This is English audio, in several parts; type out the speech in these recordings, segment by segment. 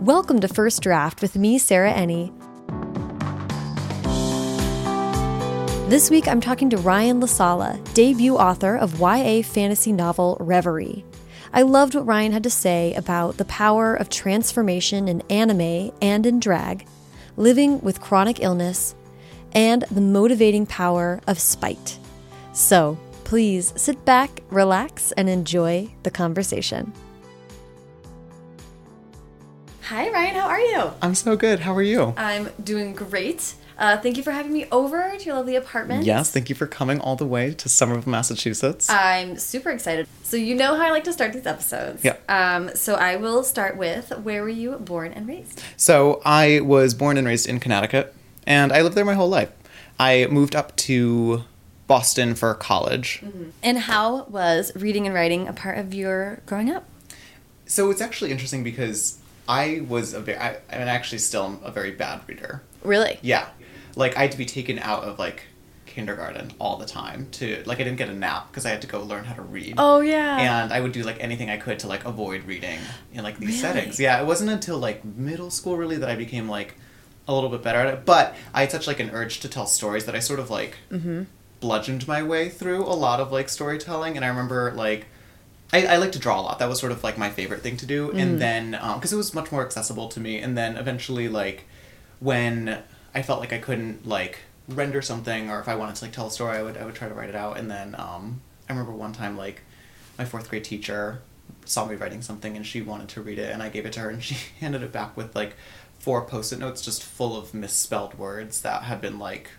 Welcome to First Draft with me, Sarah Enni. This week I'm talking to Ryan La Sala, debut author of YA fantasy novel Reverie. I loved what Ryan had to say about the power of transformation in anime and in drag, living with chronic illness, and the motivating power of spite. So please sit back, relax, and enjoy the conversation. Hi, Ryan. How are you? I'm so good. How are you? I'm doing great. Uh, thank you for having me over to your lovely apartment. Yes, thank you for coming all the way to Somerville, Massachusetts. I'm super excited. So you know how I like to start these episodes. Yeah. Um, so I will start with where were you born and raised? so I was born and raised in Connecticut, and I lived there my whole life. I moved up to Boston for college. And how was reading and writing a part of your growing up? So it's actually interesting because I was a very, I, mean, actually still a very bad reader. Really? Yeah. Like, I had to be taken out of, like, kindergarten all the time to, like, I didn't get a nap because I had to go learn how to read. Oh yeah. and I would do like anything I could to like avoid reading in like these Really? settings. Yeah, it wasn't until like middle school really that I became like a little bit better at it. But I had such like an urge to tell stories that I sort of like Mm-hmm. bludgeoned my way through a lot of like storytelling. And I remember like I, I like to draw a lot. That was sort of like my favorite thing to do. Mm. And then because it was much more accessible to me. And then eventually like when I felt like I couldn't like render something or if I wanted to like tell a story, I would I would try to write it out. And then um, I remember one time like my fourth grade teacher saw me writing something and she wanted to read it and I gave it to her and she handed it back with like four post-it notes just full of misspelled words that had been like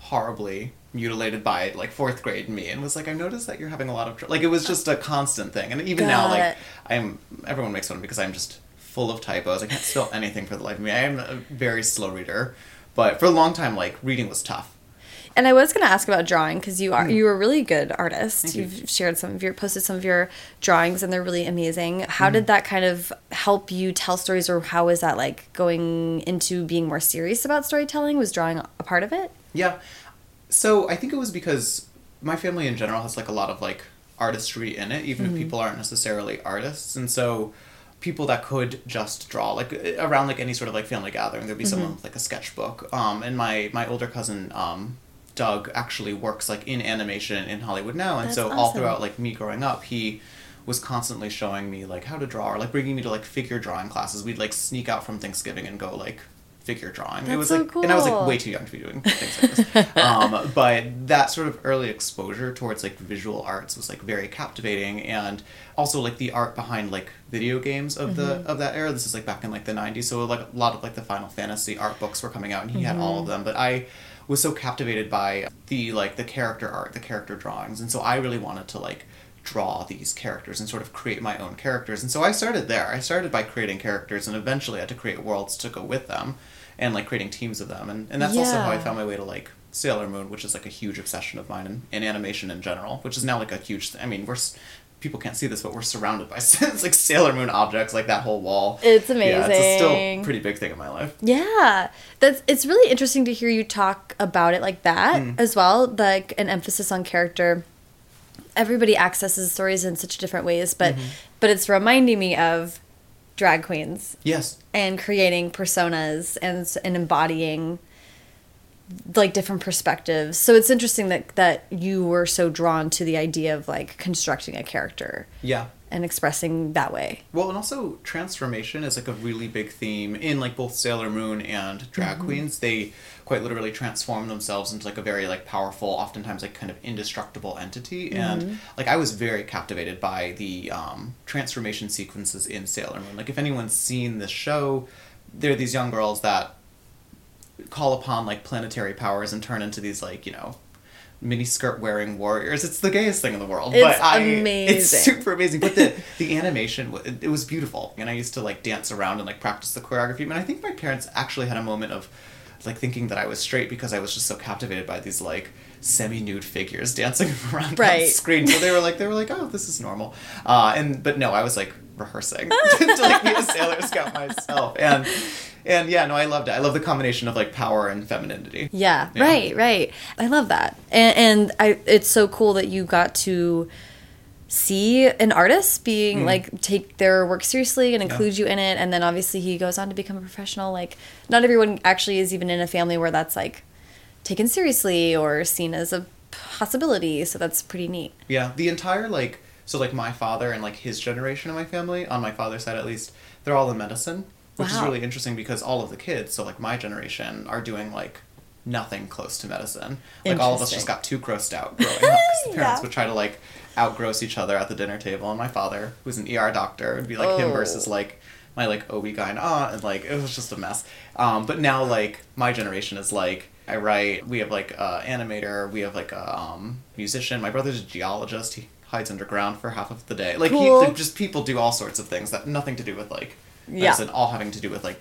horribly mutilated by like fourth grade me and was like I noticed that you're having a lot of tr-. like it was just a constant thing and even now like it. I'm everyone makes fun of me because I'm just full of typos I can't spell anything for the life of me I am a very slow reader but for a long time like reading was tough And I was going to ask about drawing because you are Mm. you are a really good artist. You. You've shared some of your posted some of your drawings and they're really amazing. How Mm-hmm. did that kind of help you tell stories or how is that like going into being more serious about storytelling? Was drawing a part of it? Yeah. So I think it was because my family in general has like a lot of like artistry in it, even if people aren't necessarily artists. And so people that could just draw like around like any sort of like family gathering there'd be someone with like a sketchbook. Um and my my older cousin um doug actually works like in animation in hollywood now. And That's so all throughout like me growing up he was constantly showing me like how to draw or like bringing me to like figure drawing classes. We'd like sneak out from thanksgiving and go like figure drawing. It was so like and i was like way too young to be doing things like this. Um, but that sort of early exposure towards like visual arts was like very captivating. And also like the art behind like video games of the Mm-hmm. of that era. This is like back in like the 90s so like a lot of like the final fantasy art books were coming out and he had all Mm-hmm. of them. But i was so captivated by the like the character art the character drawings. And so i really wanted to like draw these characters and sort of create my own characters. And so i started there. I started by creating characters and eventually i had to create worlds to go with them and like creating teams of them and, and that's also how i found my way to like sailor moon which is like a huge obsession of mine in, in animation in general which is now like a huge i mean we're people can't see this but we're surrounded by it's like sailor moon objects like that whole wall It's amazing. yeah, it's a still pretty big thing in my life Yeah, that's it's really interesting to hear you talk about it like that Mm. as well. Like an emphasis on character. Everybody accesses stories in such different ways, but Mm-hmm. but it's reminding me of drag queens yes and creating personas and and embodying like different perspectives. So it's interesting that that you were so drawn to the idea of like constructing a character yeah and expressing that way. Well, and also transformation is like a really big theme in like both Sailor Moon and drag Mm-hmm. queens. They quite literally transform themselves into like a very like powerful, oftentimes like kind of indestructible entity. Mm-hmm. And like I was very captivated by the um, transformation sequences in Sailor Moon. Like if anyone's seen this show, there are these young girls that call upon like planetary powers and turn into these like you know mini skirt wearing warriors. It's the gayest thing in the world. It's but I, amazing. It's super amazing. But the the animation, it, it was beautiful. And I used to like dance around and like practice the choreography. And I think my parents actually had a moment of like thinking that I was straight because I was just so captivated by these like semi nude figures dancing around on Right. screen. So they were like they were like, oh, this is normal. Uh, and but no, I was like rehearsing to like be a Sailor Scout myself. And and yeah, no, I loved it. I love the combination of like power and femininity. Yeah, Yeah. right, right. I love that, and, and I. It's so cool that you got to see an artist being Mm. like take their work seriously and include you in it and then obviously he goes on to become a professional like not everyone actually is even in a family where that's like taken seriously or seen as a possibility so that's pretty neat Yeah, the entire like so like my father and like his generation of my family on my father's side at least they're all in medicine, which is really interesting because all of the kids so like my generation are doing like nothing close to medicine. Like all of us just got too grossed out growing up because the parents Yeah. would try to like outgross each other at the dinner table, and my father, who's an ER doctor, would be like him Oh. versus like my like OB-GYN aunt, and like it was just a mess. Um, but now like my generation is like I write. We have like a animator. We have like a um, musician. My brother's a geologist. He hides underground for half of the day. Like Cool. he just people do all sorts of things that nothing to do with like Yeah. medicine, all having to do with like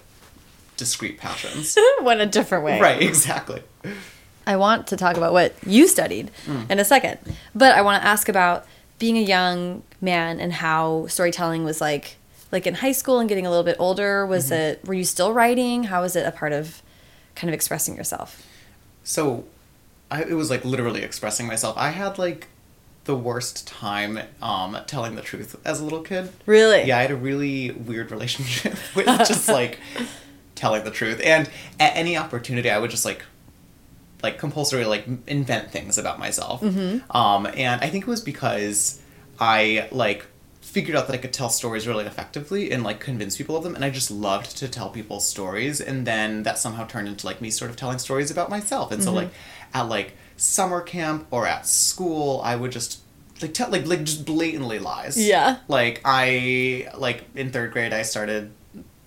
discrete passions. went a different way right, exactly. I want to talk about what you studied Mm. in a second. But I want to ask about being a young man and how storytelling was like like in high school and getting a little bit older. Was Mm-hmm. it were you still writing? How was it a part of kind of expressing yourself? So, I, it was like literally expressing myself. I had like the worst time um, telling the truth as a little kid. Really? Yeah, I had a really weird relationship with just like telling the truth, and at any opportunity, I would just like like compulsory like invent things about myself. Mm-hmm. Um, and I think it was because I like figured out that I could tell stories really effectively and like convince people of them, and I just loved to tell people stories, and then that somehow turned into like me sort of telling stories about myself, and so Mm-hmm. like at like summer camp or at school, I would just like tell like like just blatantly lies. Yeah. Like I like in third grade I started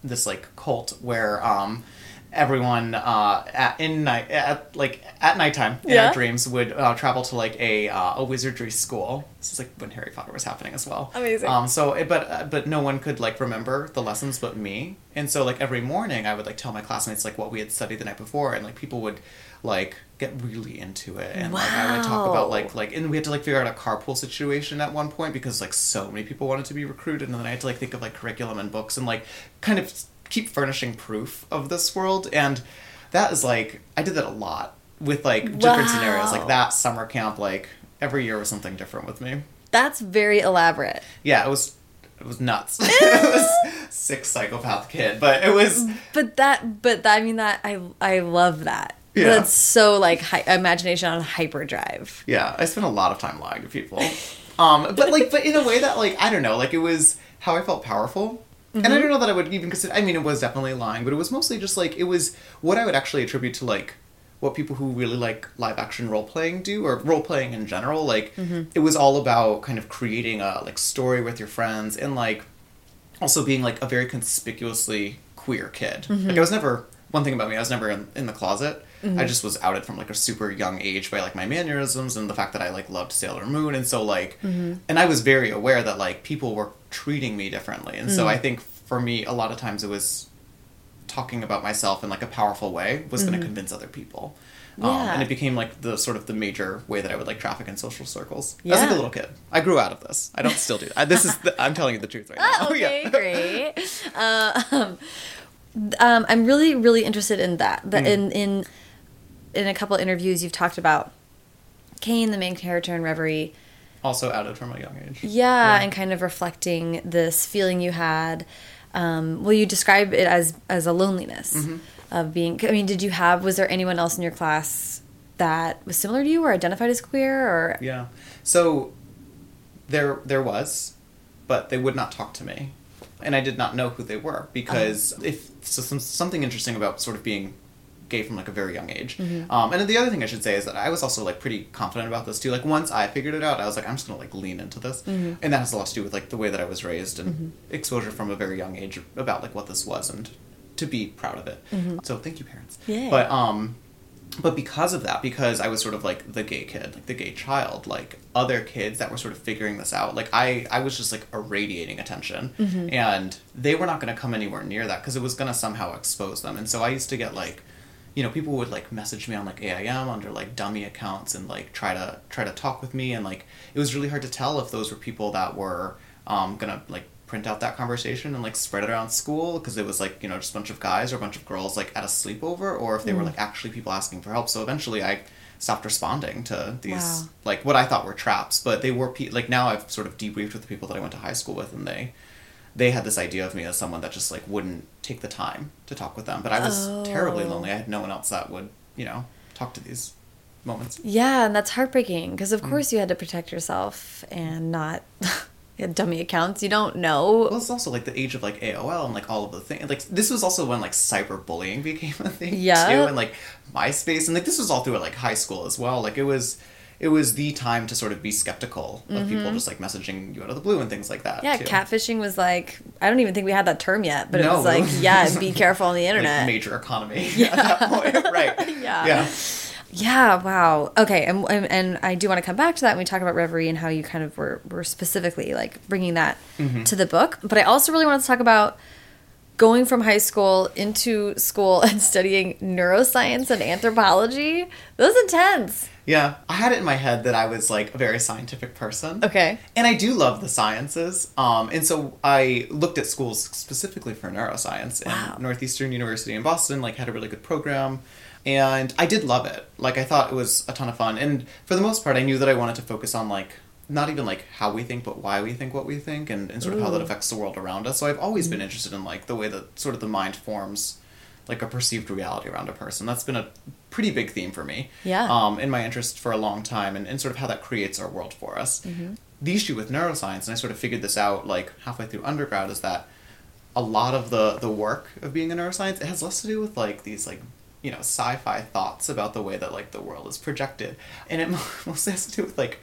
this like cult where um everyone uh at in night at like at nighttime in Yeah. our dreams would uh, travel to like a uh, a wizardry school. This is like when Harry Potter was happening as well. Amazing. Um so it- but uh, but no one could like remember the lessons but me. And so like every morning I would like tell my classmates like what we had studied the night before and like people would like get really into it and like I would talk about like like and we had to like figure out a carpool situation at one point because like so many people wanted to be recruited and then I had to like think of like curriculum and books and like kind of keep furnishing proof of this world and that is like I did that a lot with like different scenarios like that summer camp like every year was something different with me That's very elaborate. yeah it was it was nuts it was sick psychopath kid but it was But that but that, I mean that I I love that. Yeah. That's so like hi- imagination on hyperdrive. Yeah, I spent a lot of time lying to people. Um, but like, but in a way that like I don't know, like it was how I felt powerful, and I mm-hmm. don't know that I would even consider. I mean, it was definitely lying, but it was mostly just like it was what I would actually attribute to like what people who really like live action role playing do or role playing in general. Like mm-hmm. it was all about kind of creating a like story with your friends and like also being like a very conspicuously queer kid. Like mm-hmm. I was never one thing about me, I was never in, in the closet. I just was outed from like a super young age by like my mannerisms and the fact that I like loved Sailor Moon and so like and I was very aware that like people were treating me differently. And so I think for me a lot of times it was talking about myself in like a powerful way was going to convince other people. Um, and it became like the sort of the major way that I would like traffic in social circles. As like a little kid, I grew out of this. I don't still do. I, this is the, I'm telling you the truth right now. Ah, okay, Yeah. great. Uh, um, um, I'm really, really interested in that. Mm. That in in in a couple interviews, you've talked about Kane, the main character in Reverie. Also outed from a young age. Yeah, and kind of reflecting this feeling you had. Um, will you describe it as as a loneliness Mm-hmm. of being? I mean, did you have? Was there anyone else in your class that was similar to you or identified as queer? Or Yeah. So there there was, but they would not talk to me, and I did not know who they were because if so some, something interesting about sort of being gay from like a very young age. Mm-hmm. Um, and then the other thing I should say is that I was also like pretty confident about this too. Like once I figured it out, I was like, I'm just gonna like lean into this, mm-hmm. and that has a lot to do with like the way that I was raised and mm-hmm. exposure from a very young age about like what this was and to be proud of it. So thank you, parents. Yay. But um, but because of that, because I was sort of like the gay kid, like the gay child, like other kids that were sort of figuring this out, like I, I was just like irradiating attention, and they were not going to come anywhere near that because it was going to somehow expose them. And so I used to get like, you know, people would like message me on like AIM under like dummy accounts and like try to try to talk with me, and like it was really hard to tell if those were people that were um, gonna like print out that conversation and like spread it around school because it was like you know just a bunch of guys or a bunch of girls like at a sleepover or if they were like actually people asking for help. So eventually i stopped responding to these Wow. like what I thought were traps, but they were pe- like now I've sort of debriefed with the people that I went to high school with, and they they had this idea of me as someone that just like wouldn't take the time to talk with them. But I was terribly Oh. lonely. I had no one else that would you know talk to these moments. Yeah, and that's heartbreaking because, Mm. of course, you had to protect yourself and not dummy accounts. You don't know. Well, it's also like the age of like AOL and like all of the things. Like this was also when like cyberbullying became a thing Yeah. too, and like MySpace, and like this was all through like high school as well. Like it was, it was the time to sort of be skeptical of people just like messaging you out of the blue and things like that. Mm-hmm. Yeah, too. catfishing was like I don't even think we had that term yet, but it was like yeah, be careful on the Like, internet. major economy at that point, right? Yeah. yeah. Yeah, wow. Okay, and, and and I do want to come back to that when we talk about Reverie and how you kind of were were specifically like bringing that Mm-hmm. to the book. But I also really wanted to talk about going from high school into school and studying neuroscience and anthropology. That was intense. Yeah, I had it in my head that I was like a very scientific person. Okay. And I do love the sciences. Um, and so I looked at schools specifically for neuroscience. Wow. And Northeastern University in Boston like had a really good program. And I did love it. Like I thought it was a ton of fun. And for the most part I knew that I wanted to focus on like not even like how we think, but why we think what we think and, and sort of how that affects the world around us. So I've always been interested in like the way that sort of the mind forms like a perceived reality around a person. That's been a pretty big theme for me. Yeah. Um, in my interest for a long time and, and sort of how that creates our world for us. Mm-hmm. The issue with neuroscience, and I sort of figured this out like halfway through undergrad, is that a lot of the the work of being a neuroscience it has less to do with like these like you know sci-fi thoughts about the way that like the world is projected, and it mostly has to do with like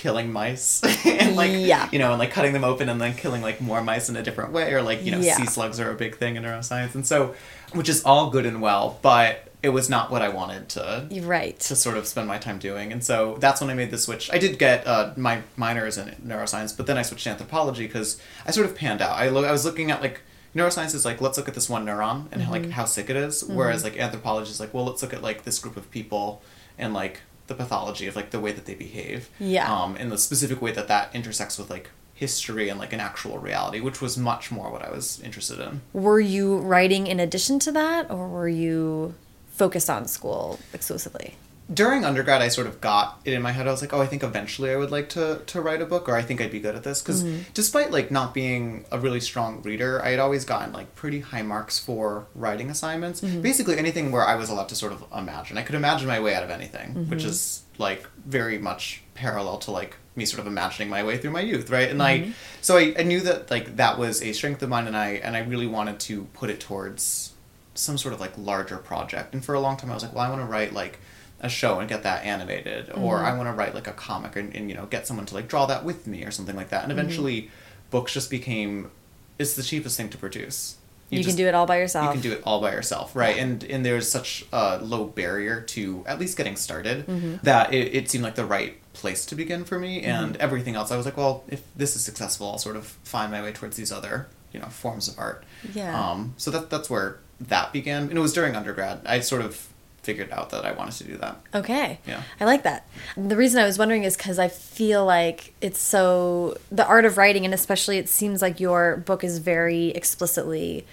killing mice and like Yeah. you know and like cutting them open and then killing like more mice in a different way or like you know Yeah. sea slugs are a big thing in neuroscience and so which is all good and well but it was not what i wanted to right. to sort of spend my time doing. And so that's when I made the switch. I did get uh, my minors in neuroscience, but then I switched to anthropology because I sort of panned out. I, lo- I was looking at like neuroscience is like let's look at this one neuron and Mm-hmm. like how sick it is, whereas like anthropology is like well let's look at like this group of people and like the pathology of like the way that they behave. Yeah. Um, and the specific way that that intersects with like history and like an actual reality, which was much more what I was interested in. were you writing in addition to that, or were you focused on school exclusively? During undergrad, I sort of got it in my head. I was like, oh, I think eventually I would like to to write a book, or I think I'd be good at this. Because mm-hmm. despite like not being a really strong reader, I had always gotten like pretty high marks for writing assignments. Mm-hmm. Basically, anything where I was allowed to sort of imagine. I could imagine my way out of anything, mm-hmm. which is like very much parallel to like me sort of imagining my way through my youth, right? And I, so I, I knew that like that was a strength of mine, and I and I really wanted to put it towards some sort of like larger project. And for a long time, I was like, well, I want to write like a show and get that animated, or Mm-hmm. I want to write like a comic and, and you know get someone to like draw that with me or something like that. And Mm-hmm. eventually, books just became it's the cheapest thing to produce. You, can do it all by yourself. You can do it all by yourself, right? Yeah. And and there's such a low barrier to at least getting started Mm-hmm. that it, it seemed like the right place to begin for me. Mm-hmm. And everything else, I was like, well, if this is successful, I'll sort of find my way towards these other you know forms of art. Yeah. Um. So that that's where that began, and it was during undergrad. I sort of figured out that I wanted to do that. Okay. Yeah. I like that. The reason I was wondering is because I feel like it's so the art of writing, and especially it seems like your book is very explicitly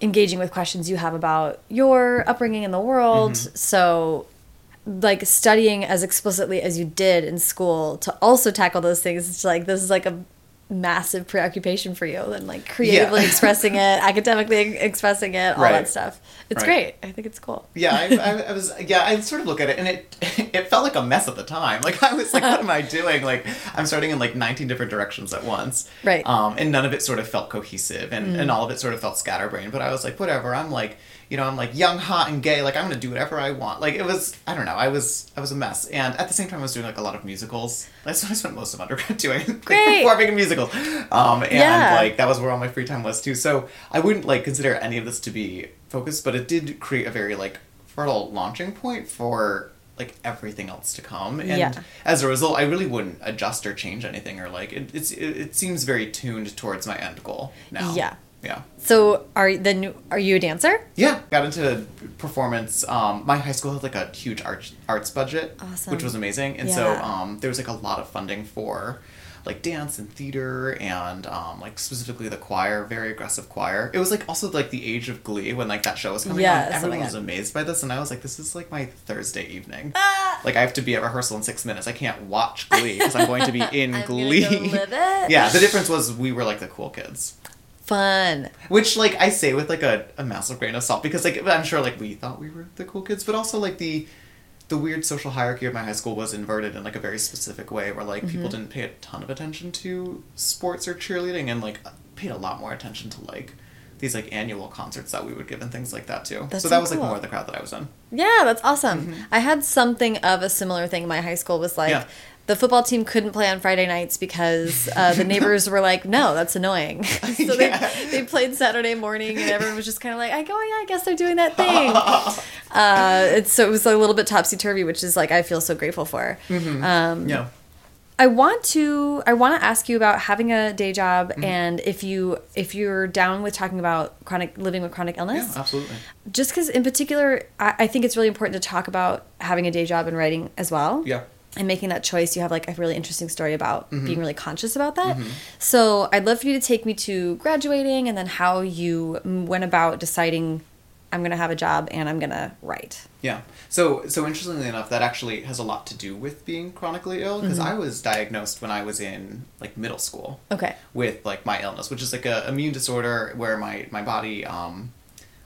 engaging with questions you have about your upbringing in the world. Mm-hmm. So, like studying as explicitly as you did in school to also tackle those things, it's like this is like a massive preoccupation for you and like creatively Yeah. expressing it academically expressing it all Right. that stuff it's Right. great i think it's cool Yeah, I, I, I was. Yeah, I sort of look at it, and it it felt like a mess at the time. Like I was like, what am I doing? Like I'm starting in like 19 different directions at once. Right. Um, and none of it sort of felt cohesive, and and all of it sort of felt scatterbrained. But I was like, whatever. I'm like, you know, I'm like young, hot, and gay. Like I'm gonna do whatever I want. Like it was. I don't know. I was. I was a mess, and at the same time, I was doing like a lot of musicals. That's what I spent most of undergrad doing. like, Great. performing in musicals. Um, and Yeah. like that was where all my free time was too. So I wouldn't like consider any of this to be focused, but it did create a very like fertile launching point for like everything else to come. And Yeah. as a result, I really wouldn't adjust or change anything or like it, it's it, it seems very tuned towards my end goal now. Yeah. Yeah. So are then are you a dancer? Yeah, got into performance. Um, my high school had like a huge arts arts budget, Awesome. which was amazing, and so um, there was like a lot of funding for like dance and theater and um, like specifically the choir, very aggressive choir. It was like also like the age of Glee when like that show was coming Yes, on. Everyone was amazed by this, and I was like, this is like my Thursday evening. Ah! Like I have to be at rehearsal in six minutes. I can't watch Glee because I'm going to be in Glee. go live it. yeah, the difference was we were like the cool kids. Fun. Which like I say with like a, a massive grain of salt because like I'm sure like we thought we were the cool kids, but also like the the weird social hierarchy of my high school was inverted in like a very specific way where like Mm-hmm. people didn't pay a ton of attention to sports or cheerleading and like paid a lot more attention to like these like annual concerts that we would give and things like that too. That's so that was like cool. more the crowd that I was in. Yeah, that's awesome. I had something of a similar thing my high school was like Yeah. The football team couldn't play on Friday nights because uh, the neighbors were like, no, that's annoying. so Yeah. they, they played Saturday morning and everyone was just kind of like, I go, oh, yeah, I guess they're doing that thing. uh, it's, so it was a little bit topsy turvy, which is like, I feel so grateful for. Um, Yeah. I want to I want to ask you about having a day job Mm-hmm. and if you if you're down with talking about chronic living with chronic illness Yeah, absolutely. just because in particular I, I think it's really important to talk about having a day job and writing as well Yeah. And making that choice you have like a really interesting story about Mm-hmm. being really conscious about that so i'd love for you to take me to graduating and then how you mm, went about deciding i'm going to have a job and i'm going to write Yeah. So so interestingly enough, that actually has a lot to do with being chronically ill because Mm-hmm. I was diagnosed when I was in like middle school. okay with like my illness, which is like a immune disorder where my my body um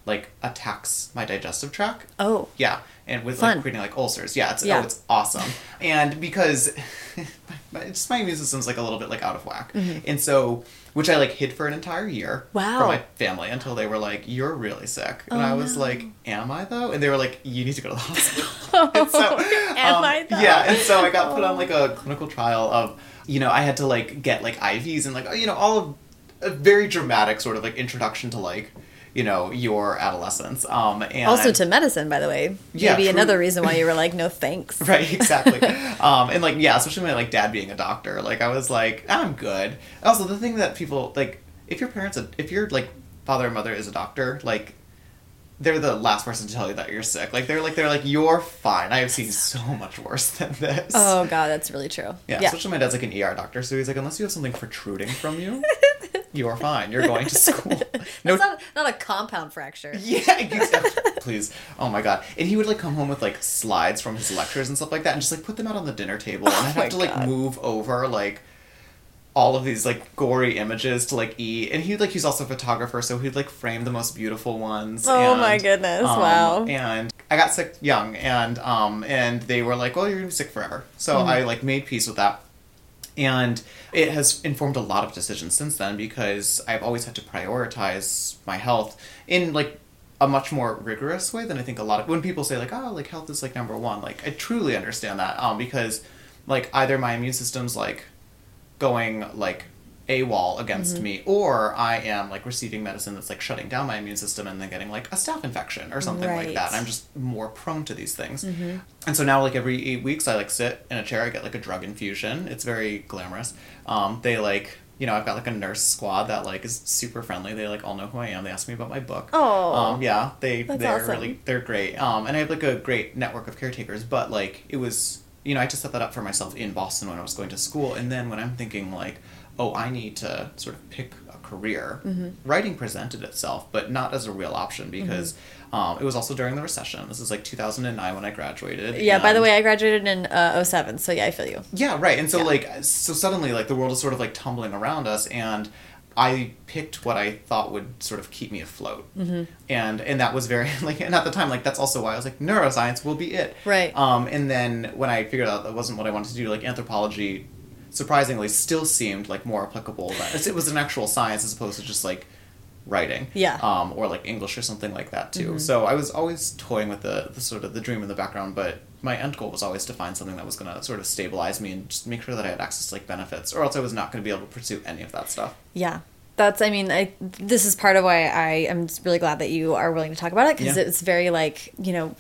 like attacks my digestive tract. oh Yeah, and with Fun. like creating like ulcers. Yeah, it's Yeah. oh, it's awesome. and because my, just my immune system's like a little bit like out of whack, and so which I like hid for an entire year Mm-hmm. Wow. from my family until they were like, "You're really sick," and Oh, I was no. like, "Am I though?" And they were like, "You need to go to the hospital." so, Am um, I, though? Yeah, and so I got put on like a clinical trial of, you know, I had to like get like IVs and like you know all of a very dramatic sort of like introduction to like you know your adolescence. Um, and also to medicine by the way Yeah, maybe true. another reason why you were like no thanks Right, exactly. um, and like, yeah, especially my like dad being a doctor. Like, I was like, I'm good. Also, the thing that people like, if your parents, if your like father and mother is a doctor, like, they're the last person to tell you that you're sick. Like, they're like, they're like, you're fine. I have seen so much worse than this. oh god that's really true yeah, yeah Especially my dad's like an ER doctor, so he's like, unless you have something protruding from you, you're fine. You're going to school. No, That's not, not a compound fracture yeah, exactly. Please. Oh my god. And he would like come home with like slides from his lectures and stuff like that and just like put them out on the dinner table and I'd Oh have to like move over like all of these like gory images to like eat and he'd like he's also a photographer so he'd like frame the most beautiful ones Oh and, my goodness, um, wow. and i got sick young and um and they were like well you're gonna be sick forever so Mm-hmm. i like made peace with that and it has informed a lot of decisions since then because I've always had to prioritize my health in like a much more rigorous way than I think a lot of when people say like oh like health is like number one like I truly understand that um because like either my immune system's like going like AWOL against Mm-hmm. me or I am like receiving medicine that's like shutting down my immune system and then getting like a staph infection or something like that. I'm just more prone to these things. Mm-hmm. And so now like every eight weeks I like sit in a chair, I get like a drug infusion. It's very glamorous. Um, they like you know, I've got like a nurse squad that like is super friendly. They like all know who I am. They ask me about my book. Oh. Um, yeah, they they're awesome. really they're great. Um, and I have like a great network of caretakers. But like it was, you know, I just set that up for myself in Boston when I was going to school. And then when I'm thinking like, oh, I need to sort of pick a career, Mm-hmm. writing presented itself, but not as a real option because Mm-hmm. um, it was also during the recession. This is like 2009 when I graduated. Yeah, by the way, I graduated in uh, 07, so yeah, I feel you. yeah, right. And so Yeah. like so suddenly like the world is sort of like tumbling around us and I picked what I thought would sort of keep me afloat. Mm-hmm. And and that was very like and at the time like that's also why I was like neuroscience will be it. Right. Um and then when I figured out that wasn't what I wanted to do like anthropology surprisingly still seemed like more applicable than it was an actual science as opposed to just like writing Yeah. Mm-hmm. um, or like english or something like that too so i was always toying with the, the sort of the dream in the background but my end goal was always to find something that was going to sort of stabilize me and just make sure that i had access to like benefits or else i was not going to be able to pursue any of that stuff Yeah. That's i mean i this is part of why i am really glad that you are willing to talk about it because Yeah. it's very like you know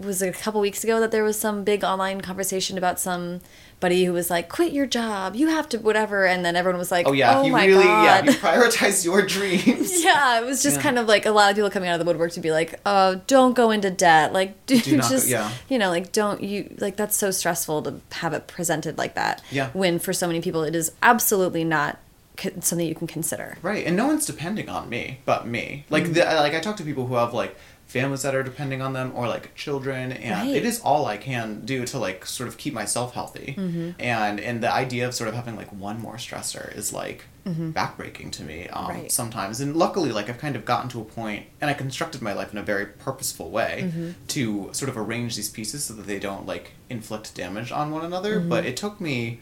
was it a couple weeks ago that there was some big online conversation about somebody who was like quit your job you have to whatever and then everyone was like Oh yeah, oh you my really yeah, god if you prioritize your dreams. yeah it was just Yeah. kind of like a lot of people coming out of the woodwork to be like oh don't go into debt like do, Do not go- just yeah. you know like don't you like that's so stressful to have it presented like that Yeah. when for so many people it is absolutely not something you can consider Right, and no one's depending on me but me. Like Mm. the, like I talk to people who have like families that are depending on them or like children and Right. it is all I can do to like sort of keep myself healthy. Mm-hmm. And and the idea of sort of having like one more stressor is like backbreaking to me um, Mm-hmm. Right. sometimes. And luckily like I've kind of gotten to a point and I constructed my life in a very purposeful way Mm-hmm. to sort of arrange these pieces so that they don't like inflict damage on one another, Mm-hmm. but it took me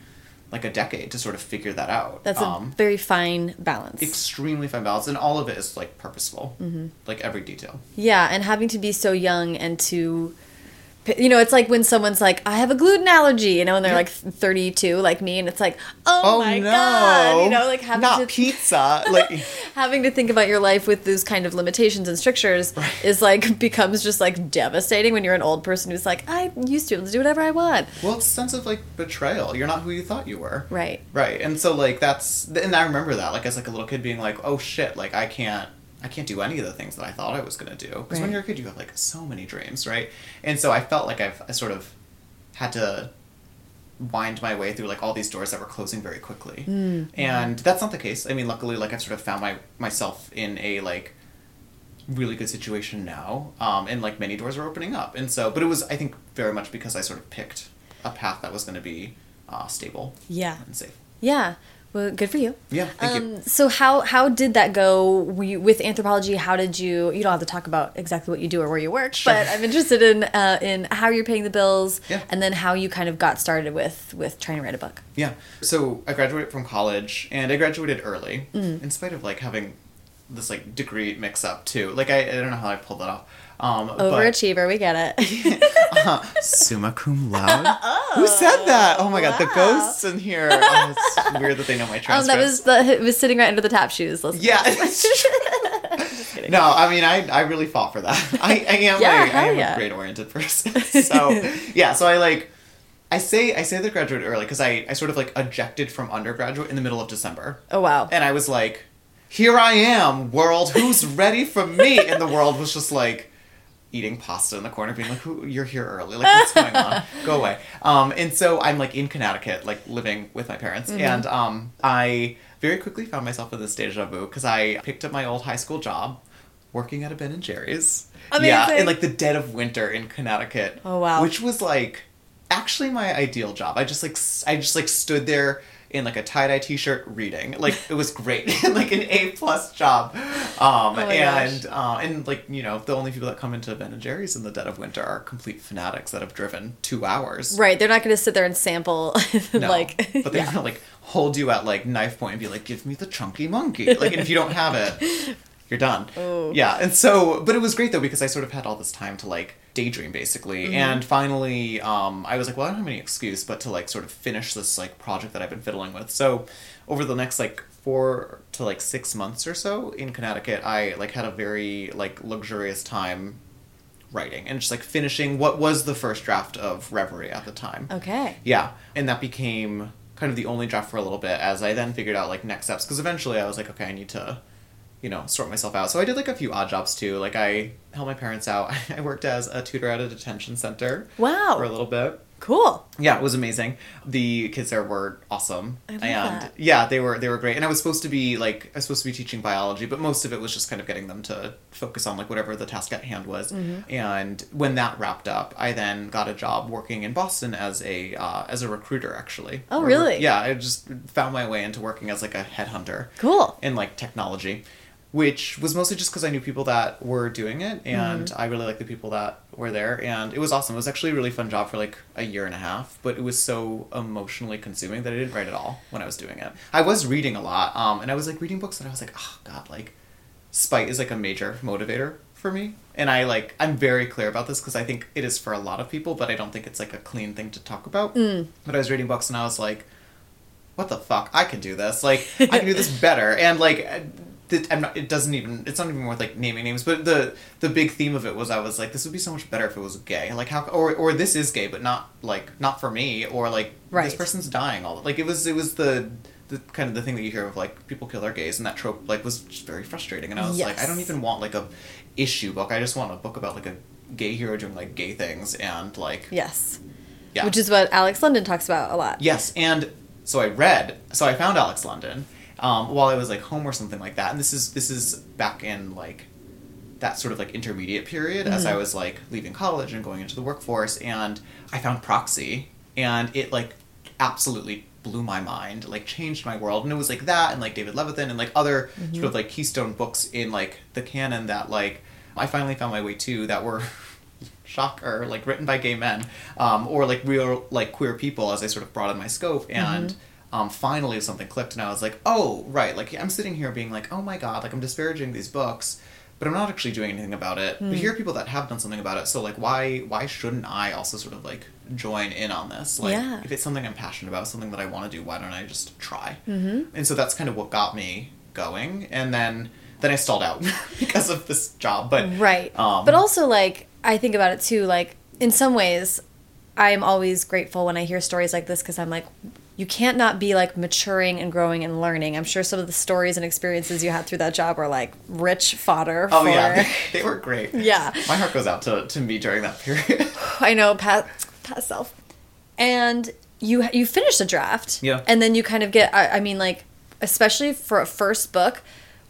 like a decade to sort of figure that out. That's a Um, very fine balance. extremely fine balance and all of it is like purposeful Mm-hmm. like every detail yeah, and having to be so young and to, you know, it's like when someone's like, I have a gluten allergy, you know, and they're like 32, like me, and it's like, oh, oh my god, you know, like having not to pizza like having to think about your life with those kind of limitations and strictures is like becomes just like devastating when you're an old person who's like, I used to be able to do whatever I want. well it's a sense of like betrayal. You're not who you thought you were. Right. right and so like that's and i remember that like as like a little kid being like oh shit like i can't I can't do any of the things that I thought I was gonna do because when you're a kid, you have like so many dreams, right? And so I felt like I've I sort of had to wind my way through like all these doors that were closing very quickly, and that's not the case. I mean, luckily, like I've sort of found my myself in a like really good situation now, um, and like many doors are opening up, and so but it was I think very much because I sort of picked a path that was going to be uh, stable Yeah. and safe. Yeah. Well, good for you. Yeah, thank you. Um, so how how did that go you, with anthropology? How did you? You don't have to talk about exactly what you do or where you work, Sure. but I'm interested in uh, in how you're paying the bills, Yeah. and then how you kind of got started with with trying to write a book. Yeah. So I graduated from college, and I graduated early, in spite of like having this like degree mix up too. Like I, I don't know how I pulled that off. Um, but- Overachiever, we get it. uh, summa cum laude. Who said that? Oh my god, the ghosts in here. Oh, it's weird that they know my um, transcripts. that was the it was sitting right under the tap shoes. Listen. Yeah. no, I mean, I, I really fought for that. I, I am, Yeah, a, I am yeah. a grade oriented person. So, yeah, so I like, I say, I say that I graduated early because I, I sort of like ejected from undergraduate in the middle of December. Oh wow. And I was like, here I am, world, who's ready for me? And the world was just like, eating pasta in the corner, being like, "Who? You're here early. Like, what's going on? Go away." Um, and so I'm like in Connecticut, like living with my parents, Mm-hmm. and um, I very quickly found myself in this deja vu because I picked up my old high school job, working at a Ben and Jerry's. Amazing. Yeah, in like the dead of winter in Connecticut. Oh, wow. Which was like actually my ideal job. I just like s- I just like stood there in like a tie dye t shirt reading. Like it was great, like an A plus job. Um, Oh and uh, and like you know the only people that come into Ben and Jerry's in the dead of winter are complete fanatics that have driven two hours. Right, they're not going to sit there and sample No, like but they're yeah. gonna like hold you at like knife point and be like, "Give me the chunky monkey." Like, and if you don't have it, you're done. Oh. Yeah, and so, but it was great though because I sort of had all this time to like daydream basically, Mm-hmm. and finally, um, I was like, well, I don't have any excuse but to like sort of finish this like project that I've been fiddling with. So, over the next like four to like six months or so in Connecticut, I like had a very like luxurious time writing and just like finishing what was the first draft of Reverie at the time. Okay. Yeah, and that became kind of the only draft for a little bit as I then figured out like next steps because eventually I was like, okay, I need to, you know, sort myself out. So I did like a few odd jobs too. Like I helped my parents out. I worked as a tutor at a detention center Wow. for a little bit. Cool. Yeah, it was amazing. The kids there were awesome, I love and that. yeah, they were they were great. And I was supposed to be like I was supposed to be teaching biology, but most of it was just kind of getting them to focus on like whatever the task at hand was. Mm-hmm. And when that wrapped up, I then got a job working in Boston as a uh, as a recruiter actually. Oh, Or- really? Yeah, I just found my way into working as like a headhunter Cool. in like technology, which was mostly just because I knew people that were doing it, and Mm-hmm. I really liked the people that were there, and it was awesome. It was actually a really fun job for like a year and a half, but it was so emotionally consuming that I didn't write at all when I was doing it. I was reading a lot, um, and I was like reading books that I was like, oh god, like spite is like a major motivator for me, and I like I'm very clear about this because I think it is for a lot of people, but I don't think it's like a clean thing to talk about. Mm. But I was reading books and I was like what the fuck? I can do this. Like I can do this better. And like I'm not, it doesn't even it's not even worth like naming names but the the big theme of it was i was like this would be so much better if it was gay. Like how or or this is gay but not like not for me or like right. this person's dying all like it was it was the the kind of the thing that you hear of like people kill their gays and that trope like was just very frustrating and i was yes. like i don't even want like a issue book. I just want a book about like a gay hero doing like gay things and like yes. Yeah. Which is what alex london talks about a lot. Yes and so i read so i found alex london um, while I was like home or something like that. And this is this is back in like that sort of like intermediate period mm-hmm. as I mm-hmm. was like leaving college and going into the workforce and I found Proxy and it like absolutely blew my mind, like changed my world. And it was like that and like David Levithan and like other mm-hmm. sort of like keystone books in like the canon that like I finally found my way to that were shocker, like written by gay men, um, or like real like queer people as I sort of broadened my scope and mm-hmm um, finally something clicked and I was like, oh, right. Like, I'm sitting here being like, oh my god, like, I'm disparaging these books, but I'm not actually doing anything about it. Mm. But here are people that have done something about it, so, like, why why shouldn't I also sort of, like, join in on this? Like, yeah. if it's something I'm passionate about, something that I want to do, why don't I just try? Mm-hmm. And so that's kind of what got me going. And then then I stalled out because of this job. But right. Um, but also, like, I think about it too. Like, in some ways, I'm always grateful when I hear stories like this because I'm like, you can't not be like maturing and growing and learning. I'm sure some of the stories and experiences you had through that job were like rich fodder. Oh for... yeah, they were great. Yeah, my heart goes out to, to me during that period. I know, past past self, and you you finish a draft. Yeah, and then you kind of get. I, I mean, like especially for a first book,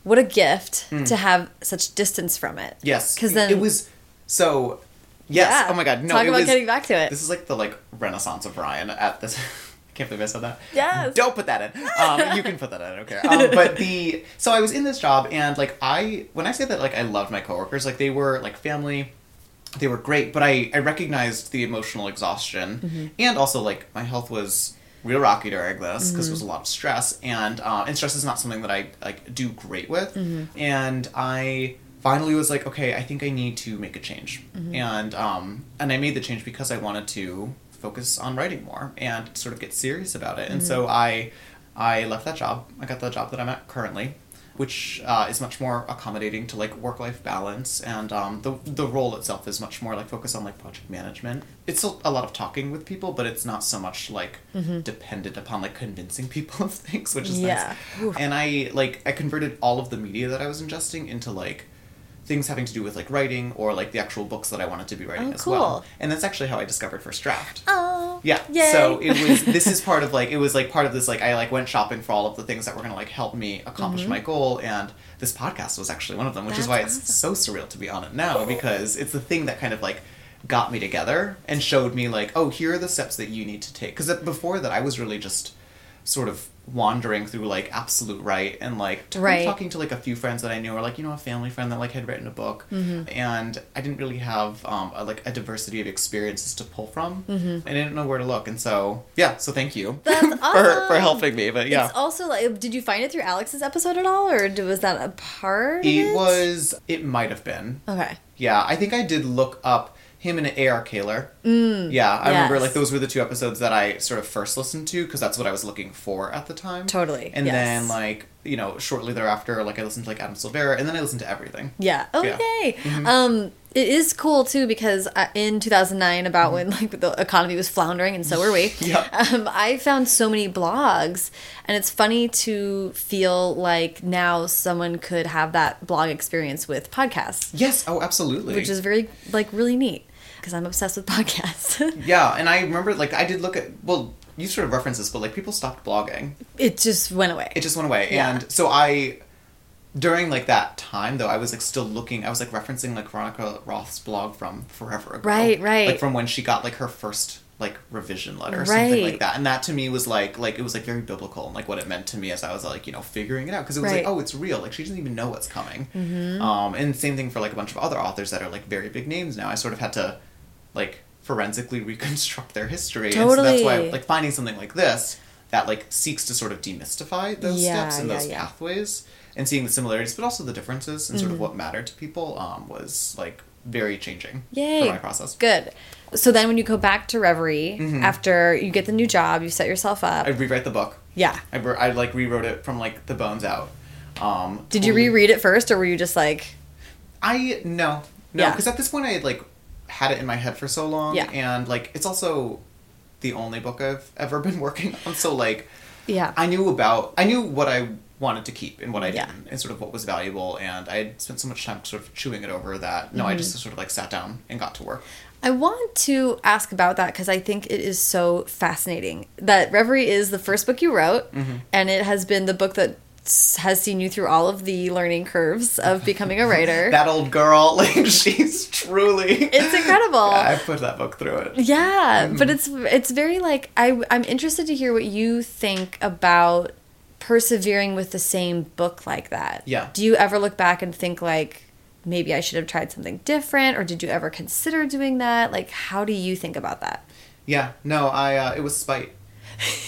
what a gift mm. to have such distance from it. Yes, because then it was so. Yes. Yeah. Oh my god. No. Talk about was, getting back to it. This is like the like renaissance of Ryan at this can't believe I said that. Yes. Don't put that in. Um, you can put that in. I don't care. Um, but the so I was in this job and like I when I say that like I loved my coworkers like they were like family, they were great. But I I recognized the emotional exhaustion mm-hmm. and also like my health was real rocky during this because mm-hmm. it was a lot of stress and uh, and stress is not something that I like do great with mm-hmm. and I finally was like okay I think I need to make a change mm-hmm. and um and I made the change because I wanted to focus on writing more and sort of get serious about it. Mm-hmm. And so I I left that job. I got the job that I'm at currently, which uh, is much more accommodating to like work life balance, and um, the the role itself is much more like focused on like project management. It's still a lot of talking with people, but it's not so much like mm-hmm. dependent upon like convincing people of things, which is yeah. nice. Oof. And I like I converted all of the media that I was ingesting into like things having to do with like writing or like the actual books that I wanted to be writing oh, as cool. well. And that's actually how I discovered First Draft. Oh. Yeah. Yay. So it was this is part of like it was like part of this like I like went shopping for all of the things that were gonna like help me accomplish mm-hmm. my goal and this podcast was actually one of them, which that's is why it's so surreal to be on it now because it's the thing that kind of like got me together and showed me like, oh, here are the steps that you need to take. Because before that I was really just sort of wandering through like absolute right and like right. talking to like a few friends that I knew or like you know a family friend that like had written a book mm-hmm. and I didn't really have um a, like a diversity of experiences to pull from mm-hmm. I didn't know where to look and so yeah so thank you awesome. for for helping me but yeah it's also like did you find it through Alex's episode at all or was that a part it, it was it might have been okay yeah I think I did look up him and A.R. Kahler. Mm, yeah, I yes. remember like those were the two episodes that I sort of first listened to because that's what I was looking for at the time. Totally. And yes. then like you know shortly thereafter, like I listened to like Adam Silvera, and then I listened to everything. Yeah. Okay. Yeah. Mm-hmm. Um, it is cool too because in 2009 about mm-hmm. when like the economy was floundering and so were we yeah. um, i found so many blogs and it's funny to feel like now someone could have that blog experience with podcasts yes oh absolutely which is very like really neat because I'm obsessed with podcasts. yeah, and I remember like I did look at well, you sort of reference this, but like people stopped blogging. It just went away. It just went away, yeah. and so I during like that time though, I was like still looking. I was like referencing like Veronica Roth's blog from forever ago. Right, right. Like from when she got like her first like revision letter or right. something like that and that to me was like like it was like very biblical and like what it meant to me as i was like you know figuring it out because it was right. like oh it's real like she doesn't even know what's coming mm-hmm. um and same thing for like a bunch of other authors that are like very big names now i sort of had to like forensically reconstruct their history. Totally. And so that's why like finding something like this that like seeks to sort of demystify those yeah, steps and yeah, those yeah. pathways and seeing the similarities but also the differences and mm-hmm. sort of mm-hmm. what mattered to people um, was like very changing Yay. for my process. Good. So then when you go back to Reverie mm-hmm. after you get the new job, you set yourself up. I rewrite the book. Yeah. I, wr- I like rewrote it from like the bones out. Um, Did you reread it first, or were you just like, I no no because at this point I had like had it in my head for so long. Yeah. And like it's also the only book I've ever been working on. So like yeah, I knew about I knew what I wanted to keep and what I Yeah. didn't and sort of what was valuable and I had spent so much time sort of chewing it over that no I Mm-hmm. just sort of like sat down and got to work. I want to ask about that because I think it is so fascinating that Reverie is the first book you wrote, Mm-hmm. and it has been the book that has seen you through all of the learning curves of becoming a writer. That old girl, like she's truly it's incredible. Yeah, I put that book through it. Yeah, Mm-hmm. but it's it's very like I I'm interested to hear what you think about persevering with the same book like that. Yeah. Do you ever look back and think like maybe I should have tried something different or did you ever consider doing that? Like how do you think about that? Yeah, no, I uh, it was spite.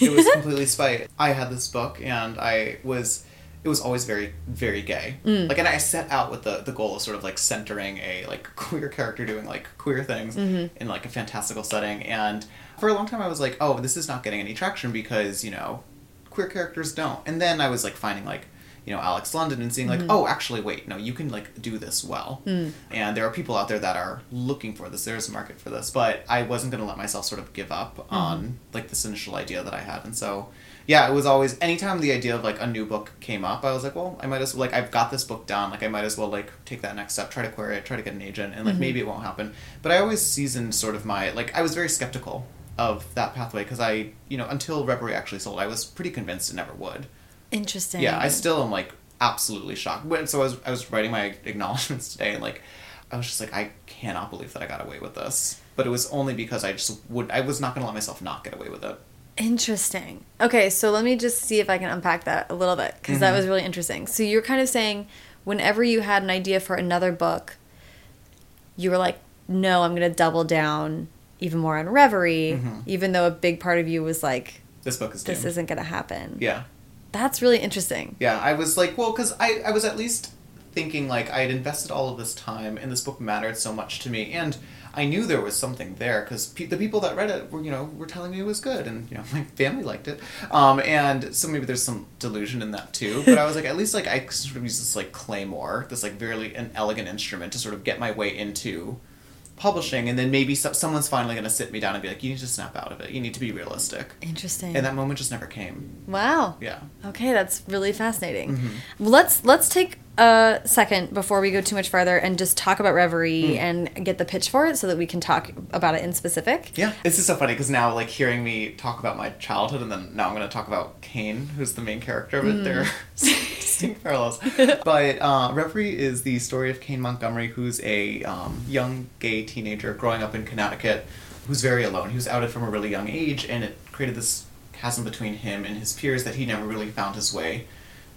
It was completely spite. I had this book and I was it was always very very gay. Mm. Like and I set out with the the goal of sort of like centering a like queer character doing like queer things Mm-hmm. in like a fantastical setting and for a long time I was like, "Oh, this is not getting any traction because, you know, queer characters don't." And then I was like finding like you know Alex London and seeing like Mm-hmm. oh actually wait no you can like do this well. Mm. and there are people out there that are looking for this. There's a market for this. But I wasn't going to let myself sort of give up Mm-hmm. on like this initial idea that I had. And so yeah it was always anytime the idea of like a new book came up I was like well I might as well like I've got this book done. Like I might as well like take that next step try to query it try to get an agent and like maybe it won't happen. But I always seasoned sort of my like I was very skeptical of that pathway because I you know until Reverie actually sold I was pretty convinced it never would Interesting. yeah, I still am like absolutely shocked. But so I was I was writing my acknowledgments today, and like I was just like I cannot believe that I got away with this. But it was only because I just would I was not gonna let myself not get away with it. Interesting. Okay, so let me just see if I can unpack that a little bit because that Mhm. was really interesting. So you're kind of saying whenever you had an idea for another book, you were like, no, I'm going to double down even more on Reverie, Mhm. even though a big part of you was like, This book is this isn't going to happen. Yeah, That's really interesting. yeah. I was like, well, because I I was at least thinking like I had invested all of this time, and this book mattered so much to me, and I knew there was something there because pe- the people that read it were you know were telling me it was good, and you know my family liked it, um, and so maybe there's some delusion in that too. But I was like, at least like I sort of use this like claymore, this like very an elegant instrument to sort of get my way into publishing, and then maybe so- someone's finally going to sit me down and be like, you need to snap out of it, you need to be realistic, Interesting. and that moment just never came. wow. Yeah. Okay, that's really fascinating. Mhm. Let's let's take a second before we go too much farther and just talk about Reverie and get the pitch for it so that we can talk about it in specific. Yeah, this is so funny because now, like, hearing me talk about my childhood, and then now I'm going to talk about Kane, who's the main character but it. They're distinct parallels. But uh, Reverie is the story of Kane Montgomery, who's a um, young gay teenager growing up in Connecticut, who's very alone. He was outed from a really young age, and it created this chasm between him and his peers that he never really found his way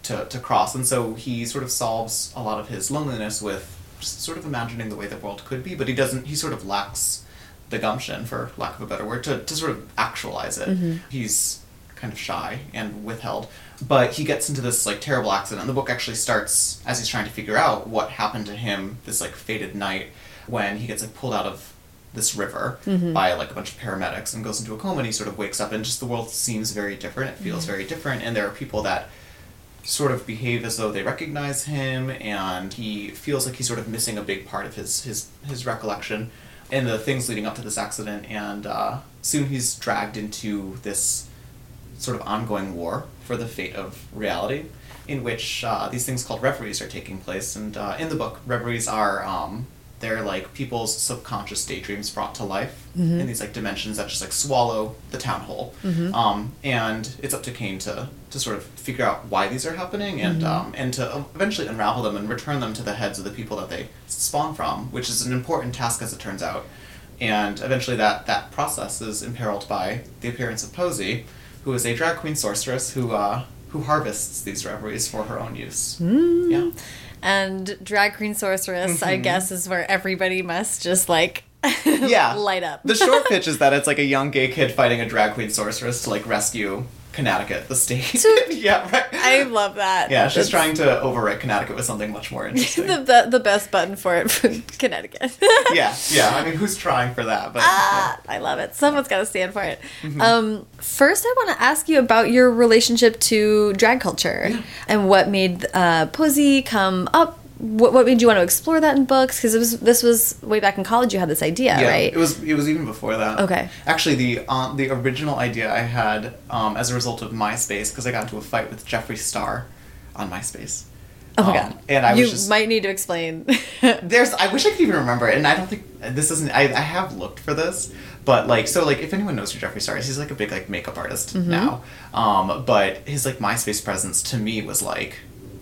to, to cross. And so he sort of solves a lot of his loneliness with sort of imagining the way the world could be, but he doesn't, he sort of lacks the gumption, for lack of a better word, to, to sort of actualize it. Mm-hmm. He's kind of shy and withheld. But he gets into this like terrible accident. And The book actually starts as he's trying to figure out what happened to him this like fated night when he gets like pulled out of this river mm-hmm. by like a bunch of paramedics and goes into a coma and he sort of wakes up and just the world seems very different. It feels very different and there are people that sort of behave as though they recognize him and he feels like he's sort of missing a big part of his his, his recollection and the things leading up to this accident and uh, soon he's dragged into this sort of ongoing war for the fate of reality in which uh, these things called reveries are taking place and uh, in the book reveries are um, they're like people's subconscious daydreams brought to life in these like dimensions that just like swallow the town whole. Um, and it's up to Kane to to sort of figure out why these are happening and um, and to eventually unravel them and return them to the heads of the people that they spawn from which is an important task as it turns out. And eventually that that process is imperiled by the appearance of Posey who is a drag queen sorceress who uh, who harvests these reveries for her own use. Yeah And drag queen sorceress, I Mhm. guess, is where everybody must just like yeah light up. the short pitch is that it's like a young gay kid fighting a drag queen sorceress to like rescue Connecticut, the state. So- yeah, right. I love that. yeah, she's That's trying to overwrite Connecticut with something much more interesting. the, the the best button for it from Connecticut. yeah, yeah. I mean, who's trying for that? But Ah, I love it. Someone's got to stand for it. Mm-hmm. Um, first, I want to ask you about your relationship to drag culture and what made uh, Posey come up. What, what made you want to explore that in books? Because it was this was way back in college. You had this idea, yeah, right? it was it was even before that. Okay. Actually, the uh, the original idea I had um, as a result of MySpace because I got into a fight with Jeffree Star on MySpace. oh my Um, god! And I you was just might need to explain. There's. I wish I could even remember it, and I don't think this isn't. I, I have looked for this, but like, so like, if anyone knows who Jeffree Star is, he's like a big like makeup artist Mm-hmm. now. Um, but his like MySpace presence to me was like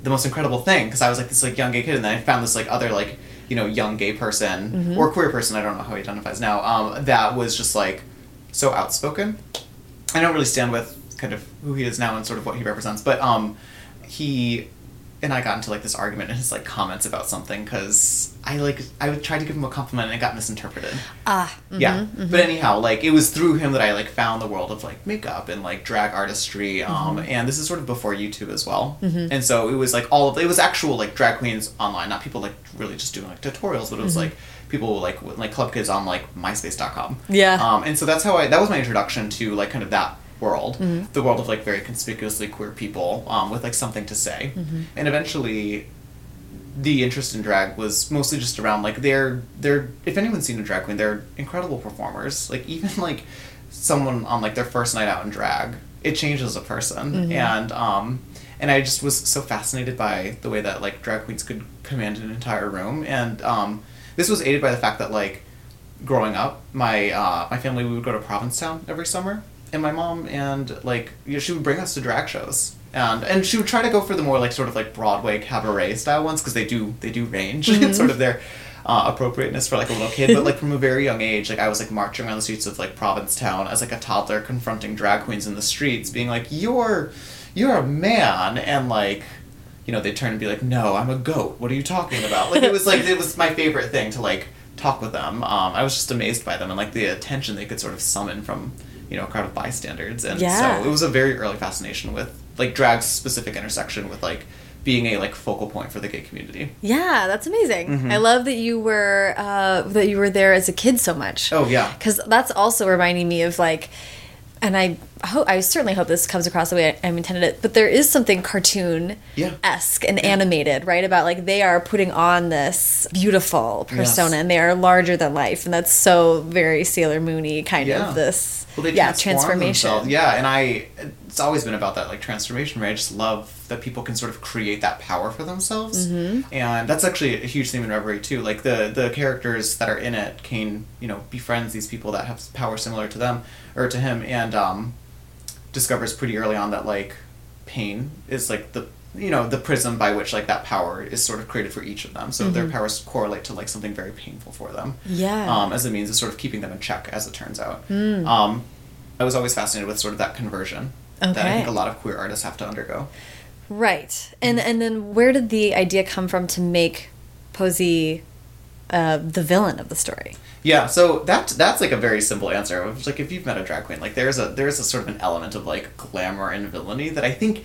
the most incredible thing because I was like this like young gay kid, and then I found this like other like you know young gay person Mm-hmm. or queer person. I don't know how he identifies now. Um, that was just like so outspoken. I don't really stand with kind of who he is now and sort of what he represents, but um, he and I got into like this argument in his like comments about something because I like I would try to give him a compliment and it got misinterpreted. ah, Yeah, but anyhow, like it was through him that I like found the world of like makeup and like drag artistry. Um, and this is sort of before YouTube as well. And so it was like all of it was actual like drag queens online, not people like really just doing like tutorials, but it was like people like like club kids on like MySpace.com. Yeah. Um, and so that's how I that was my introduction to like kind of that world, the world of like very conspicuously queer people um, with like something to say, and eventually the interest in drag was mostly just around like they're they're if anyone's seen a drag queen they're incredible performers. Like even like someone on like their first night out in drag it changes a person. And um and i just was so fascinated by the way that like drag queens could command an entire room. And um this was aided by the fact that like growing up my uh my family we would go to provincetown every summer and my mom and like you know, she would bring us to drag shows and and she would try to go for the more like sort of like broadway cabaret style ones because they do they do range it's sort of their uh, appropriateness for like a little kid but like from a very young age like i was like marching around the streets of like provincetown as like a toddler confronting drag queens in the streets being like you're you're a man and like you know, they turn and be like, "No, I'm a goat. What are you talking about?" Like it was like it was my favorite thing to like talk with them. Um, I was just amazed by them and like the attention they could sort of summon from you know a crowd of bystanders, and Yeah. so it was a very early fascination with like drag's specific intersection with like being a like focal point for the gay community. Yeah, that's amazing. Mm-hmm. I love that you were uh, that you were there as a kid so much. Oh, yeah. because that's also reminding me of like, and I hope I certainly hope this comes across the way I, I'm intended it. But there is something cartoon Yeah. esque and animated, right? About like they are putting on this beautiful persona Yes. and they are larger than life, and that's so very Sailor Moony kind Yeah. of this. Well, yeah, transformation. themselves. Yeah, and I it's always been about that like transformation. Right, I just love that people can sort of create that power for themselves, Mm-hmm. and that's actually a huge theme in Reverie too. Like the the characters that are in it can you know befriends these people that have power similar to them or to him, and um, discovers pretty early on that like pain is like the you know the prism by which like that power is sort of created for each of them. So their powers correlate to like something very painful for them Mm-hmm. Yeah. um, as a means of sort of keeping them in check, as it turns out. Um, I was always fascinated with sort of that conversion that I think a lot of queer artists have to undergo. Right. And and then where did the idea come from to make Posey uh, the villain of the story? Yeah, so that that's like a very simple answer. Like if you've met a drag queen, like there's a there's a sort of an element of like glamour and villainy that I think.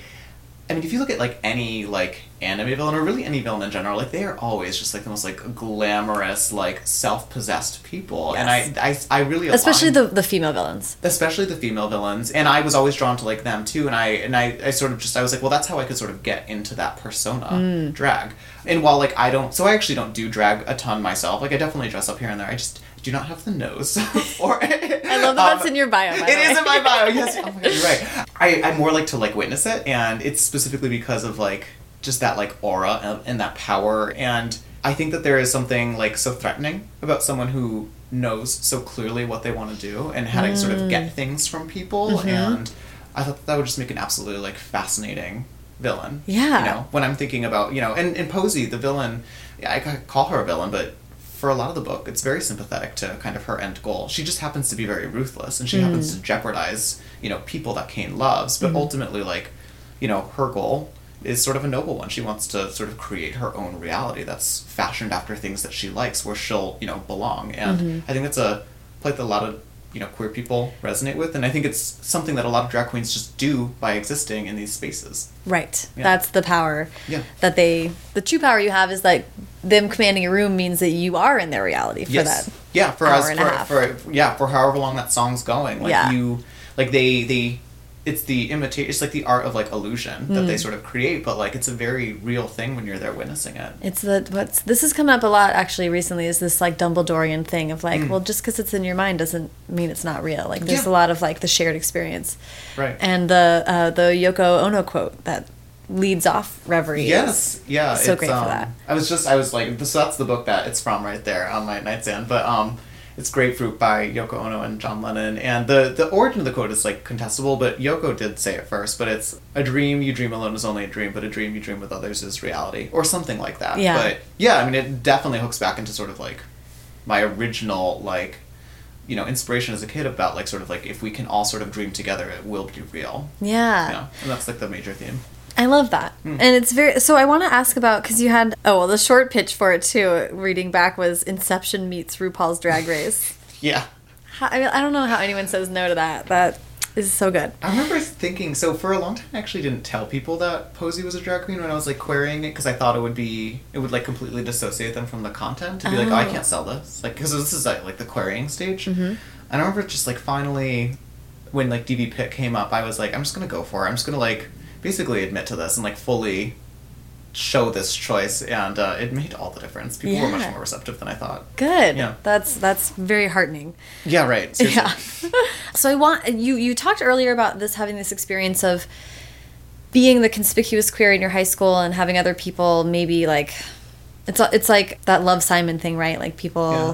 I mean, if you look at like any like anime villain or really any villain in general, like they are always just like the most like glamorous, like self-possessed people, and I I, I really Especially the the female villains. especially the female villains and i was always drawn to like them too and i and i, I sort of just i was like well that's how i could sort of get into that persona Hmm. drag and while like i don't so i actually don't do drag a ton myself like i definitely dress up here and there i just do not have the nose or I love that that's in your bio. It way. is in my bio yes oh my god you're right I, i more like to like witness it and it's specifically because of like just that like aura and, and that power and i think that there is something like so threatening about someone who knows so clearly what they want to do and how to sort of Mm. get things from people Mm-hmm. and i thought that, that would just make an absolutely like fascinating villain Yeah. you know when i'm thinking about you know and, and posey the villain yeah, i call her a villain but for a lot of the book it's very sympathetic to kind of her end goal she just happens to be very ruthless and she Mm. happens to jeopardize you know people that kane loves Mm-hmm. but ultimately like you know her goal is sort of a noble one she wants to sort of create her own reality that's fashioned after things that she likes where she'll you know belong and Mm-hmm. i think that's a plight that a lot of you know queer people resonate with, and I think it's something that a lot of drag queens just do by existing in these spaces. Right. Yeah. That's the power Yeah. that they the true power you have is that them commanding a room means that you are in their reality for that. Yeah, for hour us, and a for, half. for yeah, for however long that song's going. Like Yeah. you, like they they, it's the imitation. It's like the art of like illusion that Hmm. they sort of create, but like it's a very real thing when you're there witnessing it. It's the what's this has come up a lot actually recently is this like Dumbledorian thing of like, well, just because it's in your mind doesn't mean it's not real. Like there's Yeah. a lot of like the shared experience, Right. and the uh, the Yoko Ono quote that leads off Reverie. Yes, yeah, so it's, great for um, that. I was just, I was like, so that's the book that it's from right there on my nightstand. But um, it's Grapefruit by Yoko Ono and John Lennon, and the the origin of the quote is like contestable, but Yoko did say it first. But it's a dream you dream alone is only a dream, but a dream you dream with others is reality, or something like that. Yeah. But yeah, I mean, it definitely hooks back into sort of like my original like. You know, inspiration as a kid about like sort of like if we can all sort of dream together, it will be real. Yeah. Yeah, and that's like the major theme. I love that. Hmm. And it's very so I want to ask about cuz you had oh well the short pitch for it too reading back was Inception meets RuPaul's Drag Race. Yeah. How, I, mean, I don't know how anyone says no to that. That is so good. I remember thinking so for a long time. I actually didn't tell people that Posey was a drag queen when I was like querying it because I thought it would be it would like completely dissociate them from the content to be like oh I Oh. can't sell this like because this is like, like the querying stage. Mm-hmm. And I remember just like finally when like DV Pit came up, I was like I'm just gonna go for it. I'm just gonna like basically admit to this and like fully show this choice and uh, it made all the difference. People were much more receptive than I thought. Good. Yeah. That's that's very heartening. Yeah, right. seriously. Yeah. so I want you you talked earlier about this having this experience of being the conspicuous queer in your high school and having other people maybe like it's it's like that love Simon thing, right? Like people Yeah.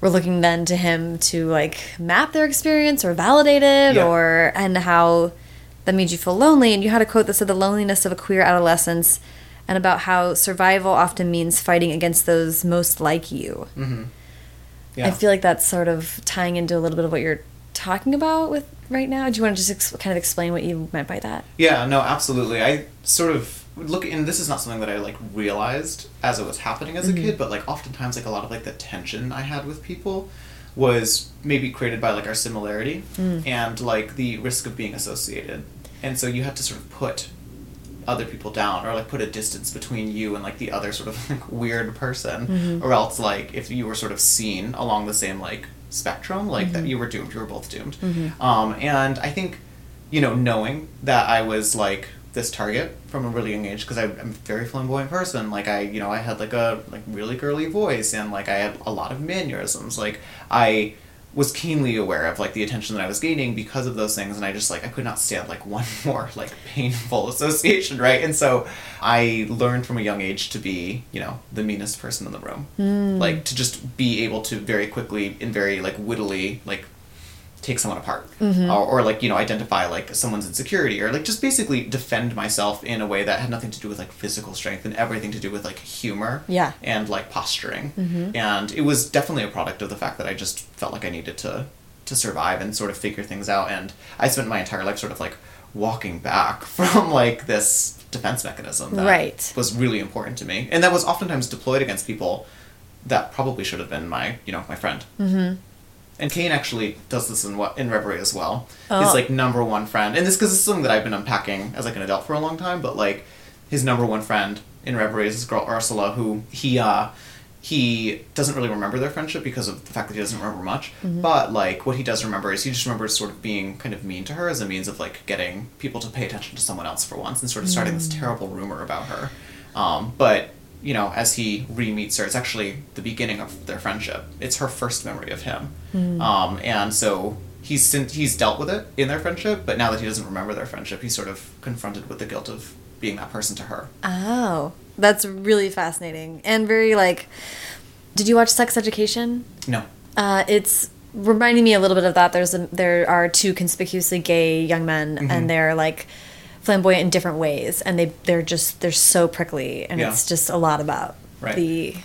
were looking then to him to like map their experience or validate it Yeah. or and how that made you feel lonely and you had a quote that said the loneliness of a queer adolescence and about how survival often means fighting against those most like you. Mm-hmm. Yeah. I feel like that's sort of tying into a little bit of what you're talking about with right now. Do you want to just ex- kind of explain what you meant by that? Yeah, no, absolutely. I sort of look, and this is not something that I like realized as it was happening as a kid, but like oftentimes, like a lot of like the tension I had with people was maybe created by like our similarity and like the risk of being associated, and so you have to sort of put other people down or like put a distance between you and like the other sort of like weird person. Mm-hmm. Or else like if you were sort of seen along the same like spectrum like that mm-hmm. you were doomed you were both doomed. Mm-hmm. Um and i think you know knowing that i was like this target from a really young age because i'm a very flamboyant person like i you know i had like a like really girly voice and like i had a lot of mannerisms like i was keenly aware of like the attention that I was gaining because of those things and I just like I could not stand like one more like painful association right? And so I learned from a young age to be you know the meanest person in the room. Hmm. Like to just be able to very quickly and very like wittily like take someone apart. Or, or like you know identify like someone's insecurity or like just basically defend myself in a way that had nothing to do with like physical strength and everything to do with like humor Yeah. and like posturing. And it was definitely a product of the fact that i just felt like i needed to to survive and sort of figure things out. And i spent my entire life sort of like walking back from like this defense mechanism that Right. was really important to me. And that was oftentimes deployed against people that probably should have been my you know my friend. Mm-hmm. And Kane actually does this in what in Reverie as well. Oh. His like number one friend, and this because it's something that I've been unpacking as like an adult for a long time. But like his number one friend in Reverie is this girl Ursula, who he uh he doesn't really remember their friendship because of the fact that he doesn't remember much. But like what he does remember is he just remembers sort of being kind of mean to her as a means of like getting people to pay attention to someone else for once and sort of starting this terrible rumor about her. Um, but you know, as he re-meets her, it's actually the beginning of their friendship. It's her first memory of him, um, and so he's he's dealt with it in their friendship. But now that he doesn't remember their friendship, he's sort of confronted with the guilt of being that person to her. Oh, that's really fascinating and very like. Did you watch Sex Education? No, Uh, it's reminding me a little bit of that. There's a, there are two conspicuously gay young men, Mm-hmm. and they're like flamboyant in different ways, and they they're just they're so prickly, and Yeah. it's just a lot about Right. the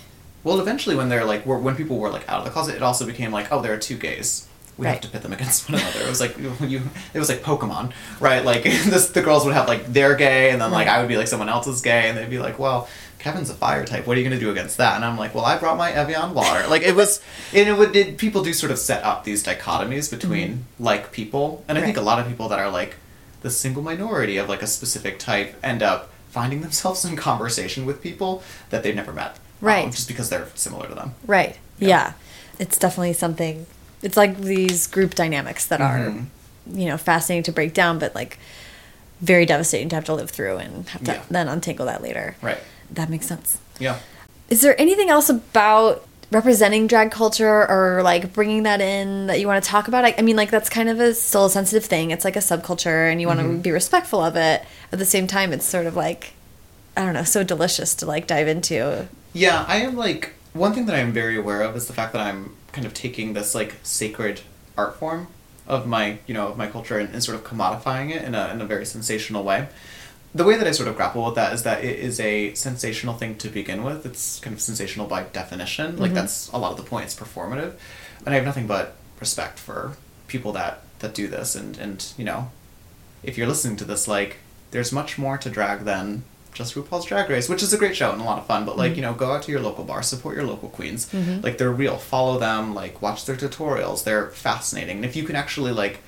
well, eventually when they're like when people were like out of the closet, it also became like oh there are two gays. we Right. have to pit them against one another. It was like you, it was like Pokemon, right? Like this, the girls would have like their gay, and then like Right. I would be like someone else's gay, and they'd be like, well, Kevin's a fire type. What are you gonna do against that? And I'm like, well, I brought my Evian water. Like it was, and it would. It, people do sort of set up these dichotomies between like people, and I think a Mm-hmm. Lot of people that are like the single minority of like a specific type end up finding themselves in conversation with people that they've never met, um, Right. just because they're similar to them. Right. Yeah. Yeah. It's definitely something. It's like these group dynamics that are, Mhm. you know, fascinating to break down, but like very devastating to have to live through and have to Yeah. then untangle that later. Right. That makes sense. Yeah. Is there anything else about representing drag culture or like bringing that in that you want to talk about? I, I mean, like that's kind of a still a sensitive thing. It's like a subculture, and you want to Mhm. be respectful of it. At the same time, it's sort of like I don't know, so delicious to like dive into. Yeah, I am like one thing that I'm very aware of is the fact that I'm kind of taking this like sacred art form of my you know of my culture and, and sort of commodifying it in a in a very sensational way. The way that I sort of grapple with that is that it is a sensational thing to begin with. It's kind of sensational by definition. Like Mhm. that's a lot of the point. It's performative, and I have nothing but respect for people that that do this. And and you know, if you're listening to this, like there's much more to drag than just RuPaul's Drag Race, which is a great show and a lot of fun. But like Mhm. you know, go out to your local bar, support your local queens. Mhm. Like they're real. Follow them. Like watch their tutorials. They're fascinating. And if you can actually like,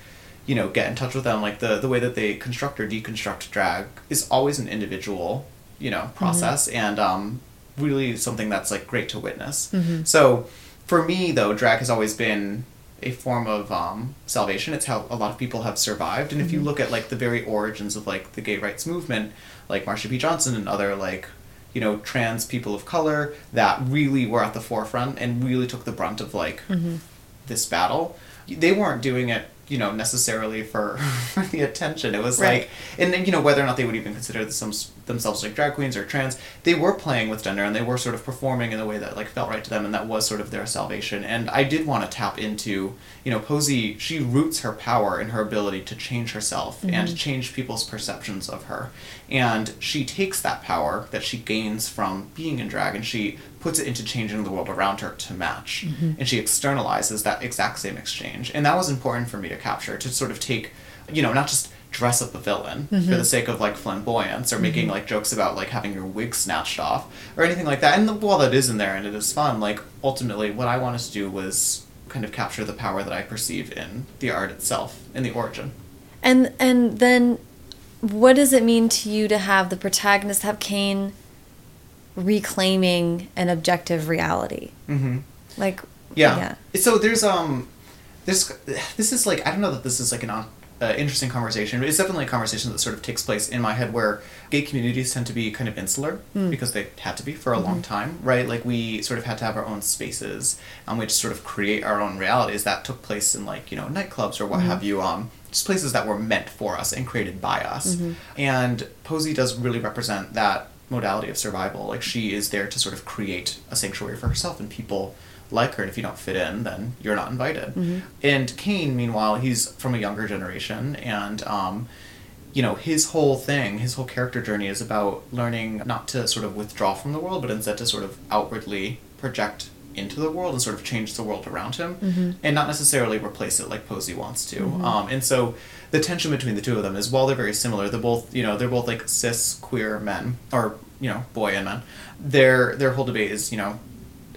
you know, get in touch with them, like the the way that they construct or deconstruct drag is always an individual, you know, process and um, really something that's like great to witness. Mhm. So for me though, drag has always been a form of um, salvation. It's how a lot of people have survived. And if you Mhm. look at like the very origins of like the gay rights movement, like Marsha P. Johnson and other like you know trans people of color that really were at the forefront and really took the brunt of like Mhm. this battle. They weren't doing it, you know, necessarily for, for the attention. It was Right. like, and then, you know, whether or not they would even consider some, themselves like drag queens or trans, they were playing with gender and they were sort of performing in a way that like felt right to them, and that was sort of their salvation. And I did want to tap into, you know, Posey. She roots her power in her ability to change herself and Mhm. change people's perceptions of her, and she takes that power that she gains from being in drag and she puts it into changing the world around her to match. Mhm. and she externalizes that exact same exchange. And that was important for me to capture to sort of take you know not just dress up a villain for Mhm. the sake of like flamboyance or making like jokes about like having your wig snatched off or anything like that. And while that is in there and it is fun like ultimately what i wanted to do was kind of capture the power that i perceive in the art itself in the origin. And and then what does it mean to you to have the protagonist have Kane reclaiming an objective reality? mm-hmm. Like Yeah. So there's um, this this is like I don't know that this is like an uh, interesting conversation, but it's definitely a conversation that sort of takes place in my head where gay communities tend to be kind of insular Mm. because they had to be for a long time, right? Like we sort of had to have our own spaces and we just sort of create our own realities that took place in like you know nightclubs or what have you um just places that were meant for us and created by us Mhm. and posey does really represent that modality of survival like she is there to sort of create a sanctuary for herself and people like her and if you don't fit in then you're not invited Mhm. and kane meanwhile he's from a younger generation and um, you know his whole thing his whole character journey is about learning not to sort of withdraw from the world but instead to sort of outwardly project into the world and sort of change the world around him Mhm. and not necessarily replace it like posey wants to Mhm. um, and so the tension between the two of them is while they're very similar they're both you know they're both like cis queer men or you know boy and men their their whole debate is you know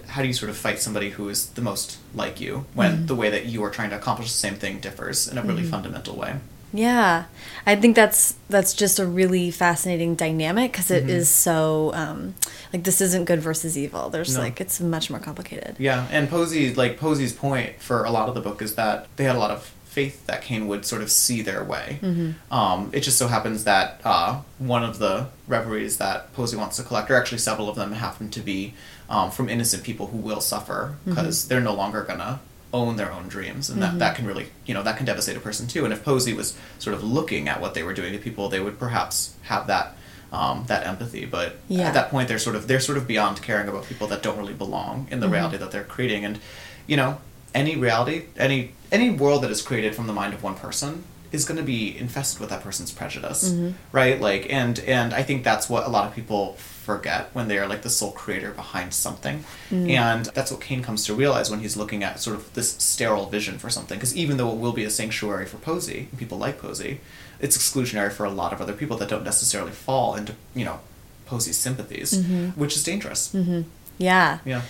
how do you sort of fight somebody who is the most like you when Mhm. the way that you are trying to accomplish the same thing differs in a really Mhm. fundamental way Yeah, I think that's that's just a really fascinating dynamic because it Mhm. is so um, like this isn't good versus evil. There's No. like it's much more complicated. Yeah, and Posey, like Posey's point for a lot of the book is that they had a lot of faith that Kane would sort of see their way. Mhm. Um, it just so happens that uh, one of the reveries that Posey wants to collect, or actually several of them, happen to be um, from innocent people who will suffer because they're no longer gonna own their own dreams, and that, Mhm. that can really, you know, that can devastate a person too. And if Posey was sort of looking at what they were doing to people, they would perhaps have that. Um, that empathy, but Yeah. at that point they're sort of they're sort of beyond caring about people that don't really belong in the Mhm. reality that they're creating and you know any reality any any world that is created from the mind of one person is going to be infested with that person's prejudice, Mm-hmm. right? Like, and and I think that's what a lot of people forget when they are like the sole creator behind something, Mm. and that's what Kane comes to realize when he's looking at sort of this sterile vision for something. Because even though it will be a sanctuary for Posey, and people like Posey, it's exclusionary for a lot of other people that don't necessarily fall into you know Posey's sympathies, Mm-hmm. which is dangerous. Yeah. Yeah.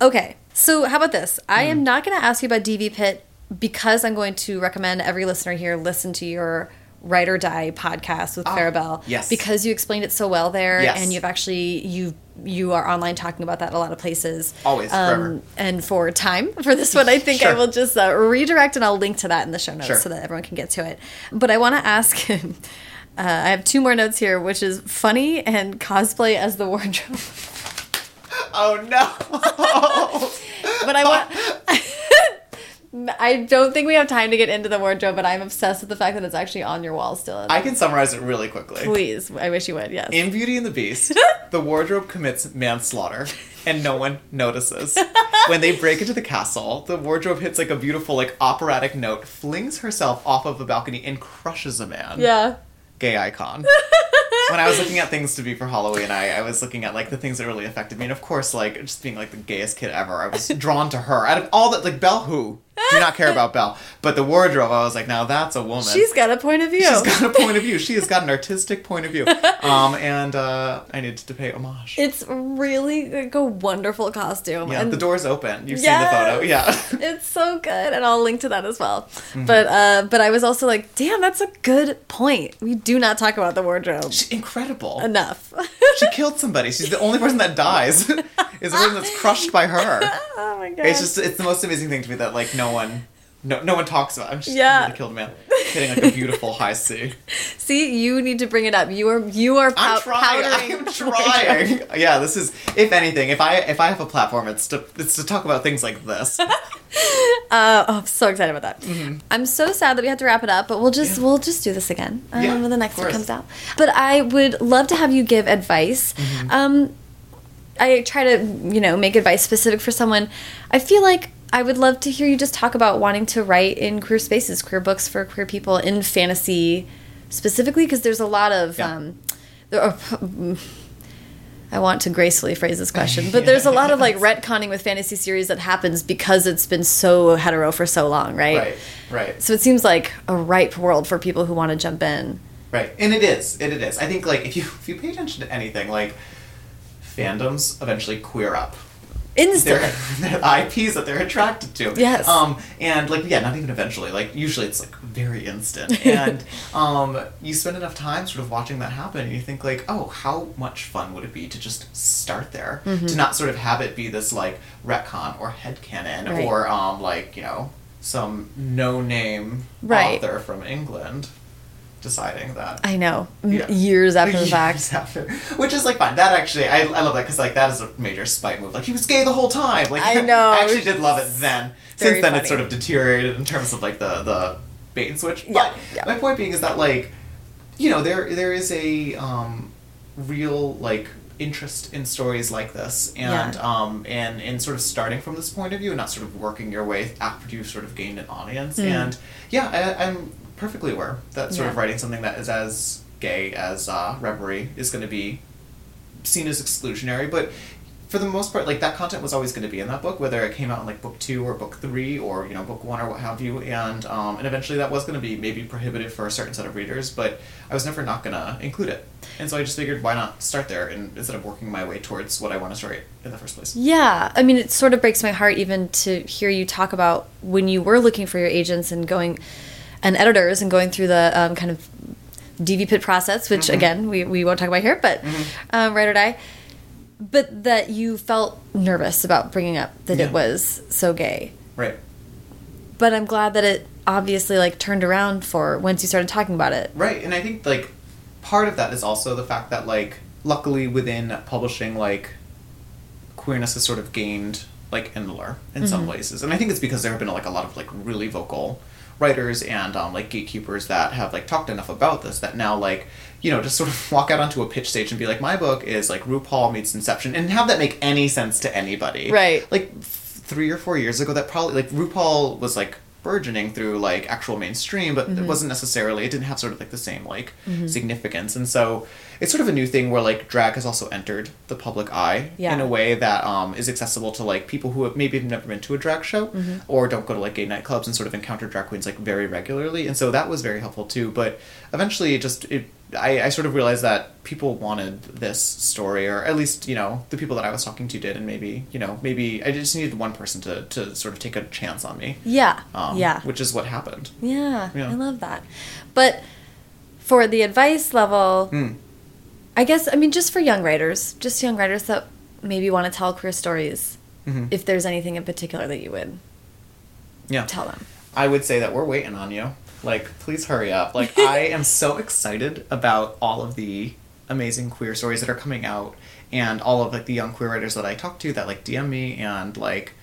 Okay, so how about this? I Hmm. am not going to ask you about DV Pit because I'm going to recommend every listener here listen to your Write or Die podcast with Ah, Clarabelle. yes. Because you explained it so well there, Yes. and you've actually you you are online talking about that a lot of places. Always, forever. And for time for this one, I think I will just uh, redirect and I'll link to that in the show notes Sure. so that everyone can get to it. But I want to ask him. Uh, I have two more notes here, which is funny and cosplay as the wardrobe. Oh no. but I want. I don't think we have time to get into the wardrobe, but I'm obsessed with the fact that it's actually on your wall still. I can summarize it really quickly. Please, I wish you would. Yes. In Beauty and the Beast, the wardrobe commits manslaughter and no one notices. When they break into the castle, the wardrobe hits like a beautiful like operatic note, flings herself off of a balcony and crushes a man. yeah. Gay icon. when I was looking at things to be for Halloween, I, I was looking at like the things that really affected me, and of course, like just being like the gayest kid ever, I was drawn to her. Out of all that, like Belle, who do not care about Belle, but the wardrobe, I was like, now that's a woman. She's got a point of view. She's got a point of view. She has got an artistic point of view. Um, and uh, I needed to pay homage. it's really like a wonderful costume. yeah, and the door's open. You've Yes! seen the photo. Yeah. it's so good, and I'll link to that as well. Mm-hmm. But uh, but I was also like, damn, that's a good point. We do not talk about the wardrobe She's incredible. enough. She killed somebody. She's the only person that dies. is the person that's crushed by her. oh my god. It's just it's the most amazing thing to me that like no one no no one talks about. I'm just Yeah. really killed a man. Hitting like a beautiful high C. See, you need to bring it up. You are you are pow- I'm trying. I'm trying. yeah, this is if anything, if I if I have a platform, it's to it's to talk about things like this. Uh, oh, I'm so excited about that. Mm-hmm. I'm so sad that we have to wrap it up, but we'll just Yeah. we'll just do this again um, Yeah, when the next one comes out. But I would love to have you give advice. Mm-hmm. Um, I try to you know make advice specific for someone. I feel like I would love to hear you just talk about wanting to write in queer spaces, queer books for queer people in fantasy specifically, because there's a lot of Yeah. um, there are, I want to gracefully phrase this question, but there's a lot of like retconning with fantasy series that happens because it's been so hetero for so long, right? right. Right. So it seems like a ripe world for people who want to jump in. Right, and it is. It, it is. I think like if you if you pay attention to anything, like fandoms eventually queer up. Instant. They're, they're IPs that they're attracted to. Yes. Um, and like yeah, not even eventually. Like usually it's like very instant. And um, you spend enough time sort of watching that happen, and you think like, oh, how much fun would it be to just start there, Mm-hmm. to not sort of have it be this like retcon or headcanon Right. or um like you know some no name Right. author from England deciding that I know. Yeah. Years after the Years fact. after. Which is like fine. That actually, I, I love that because like that is a major spite move. Like he was gay the whole time. Like I know. I actually did love it then. Very Since then, funny. it's sort of deteriorated in terms of like the the bait and switch. Yeah, But yeah. my point being is that like, you know, there there is a um, real like interest in stories like this and Yeah. um and in sort of starting from this point of view and not sort of working your way after you've sort of gained an audience Mm. and yeah I, i'm perfectly aware that sort of writing something that is as gay as uh, reverie is going to be seen as exclusionary but for the most part like that content was always going to be in that book whether it came out in like book two or book three or you know book one or what have you and um, and eventually that was going to be maybe prohibitive for a certain set of readers but i was never not going to include it. And so i just figured why not start there and instead of working my way towards what i want to start in the first place. Yeah, I mean, it sort of breaks my heart even to hear you talk about when you were looking for your agents and going and editors and going through the um, kind of DV pit process, which Mm-hmm. again we, we won't talk about here, but um, Write or Die. But that you felt nervous about bringing up that Yeah. it was so gay. right But I'm glad that it obviously like turned around for once you started talking about it. Right, and I think like part of that is also the fact that like luckily within publishing like queerness has sort of gained like allure in some places, and I think it's because there have been like a lot of like really vocal writers and um, like gatekeepers that have like talked enough about this that now like you know just sort of walk out onto a pitch stage and be like my book is like RuPaul meets Inception and have that make any sense to anybody Right. like f- three or four years ago that probably like RuPaul was like burgeoning through like actual mainstream, but it wasn't necessarily it didn't have sort of like the same like significance. And so it's sort of a new thing where like drag has also entered the public eye Yeah. in a way that um, is accessible to like people who have maybe have never been to a drag show or don't go to like gay nightclubs and sort of encounter drag queens like very regularly. And so that was very helpful too. But eventually, it just it I, I sort of realized that people wanted this story, or at least you know the people that I was talking to did, and maybe you know maybe I just needed one person to to sort of take a chance on me. Yeah. Um, yeah. which is what happened. Yeah, Yeah. I love that. But for the advice level, Mm. I guess, I mean, just for young writers, just young writers that maybe want to tell queer stories, Mhm. if there's anything in particular that you would Yeah, tell them. I would say that we're waiting on you. Like, please hurry up. Like, I am so excited about all of the amazing queer stories that are coming out, and all of like the young queer writers that I talk to that like DM me, and like,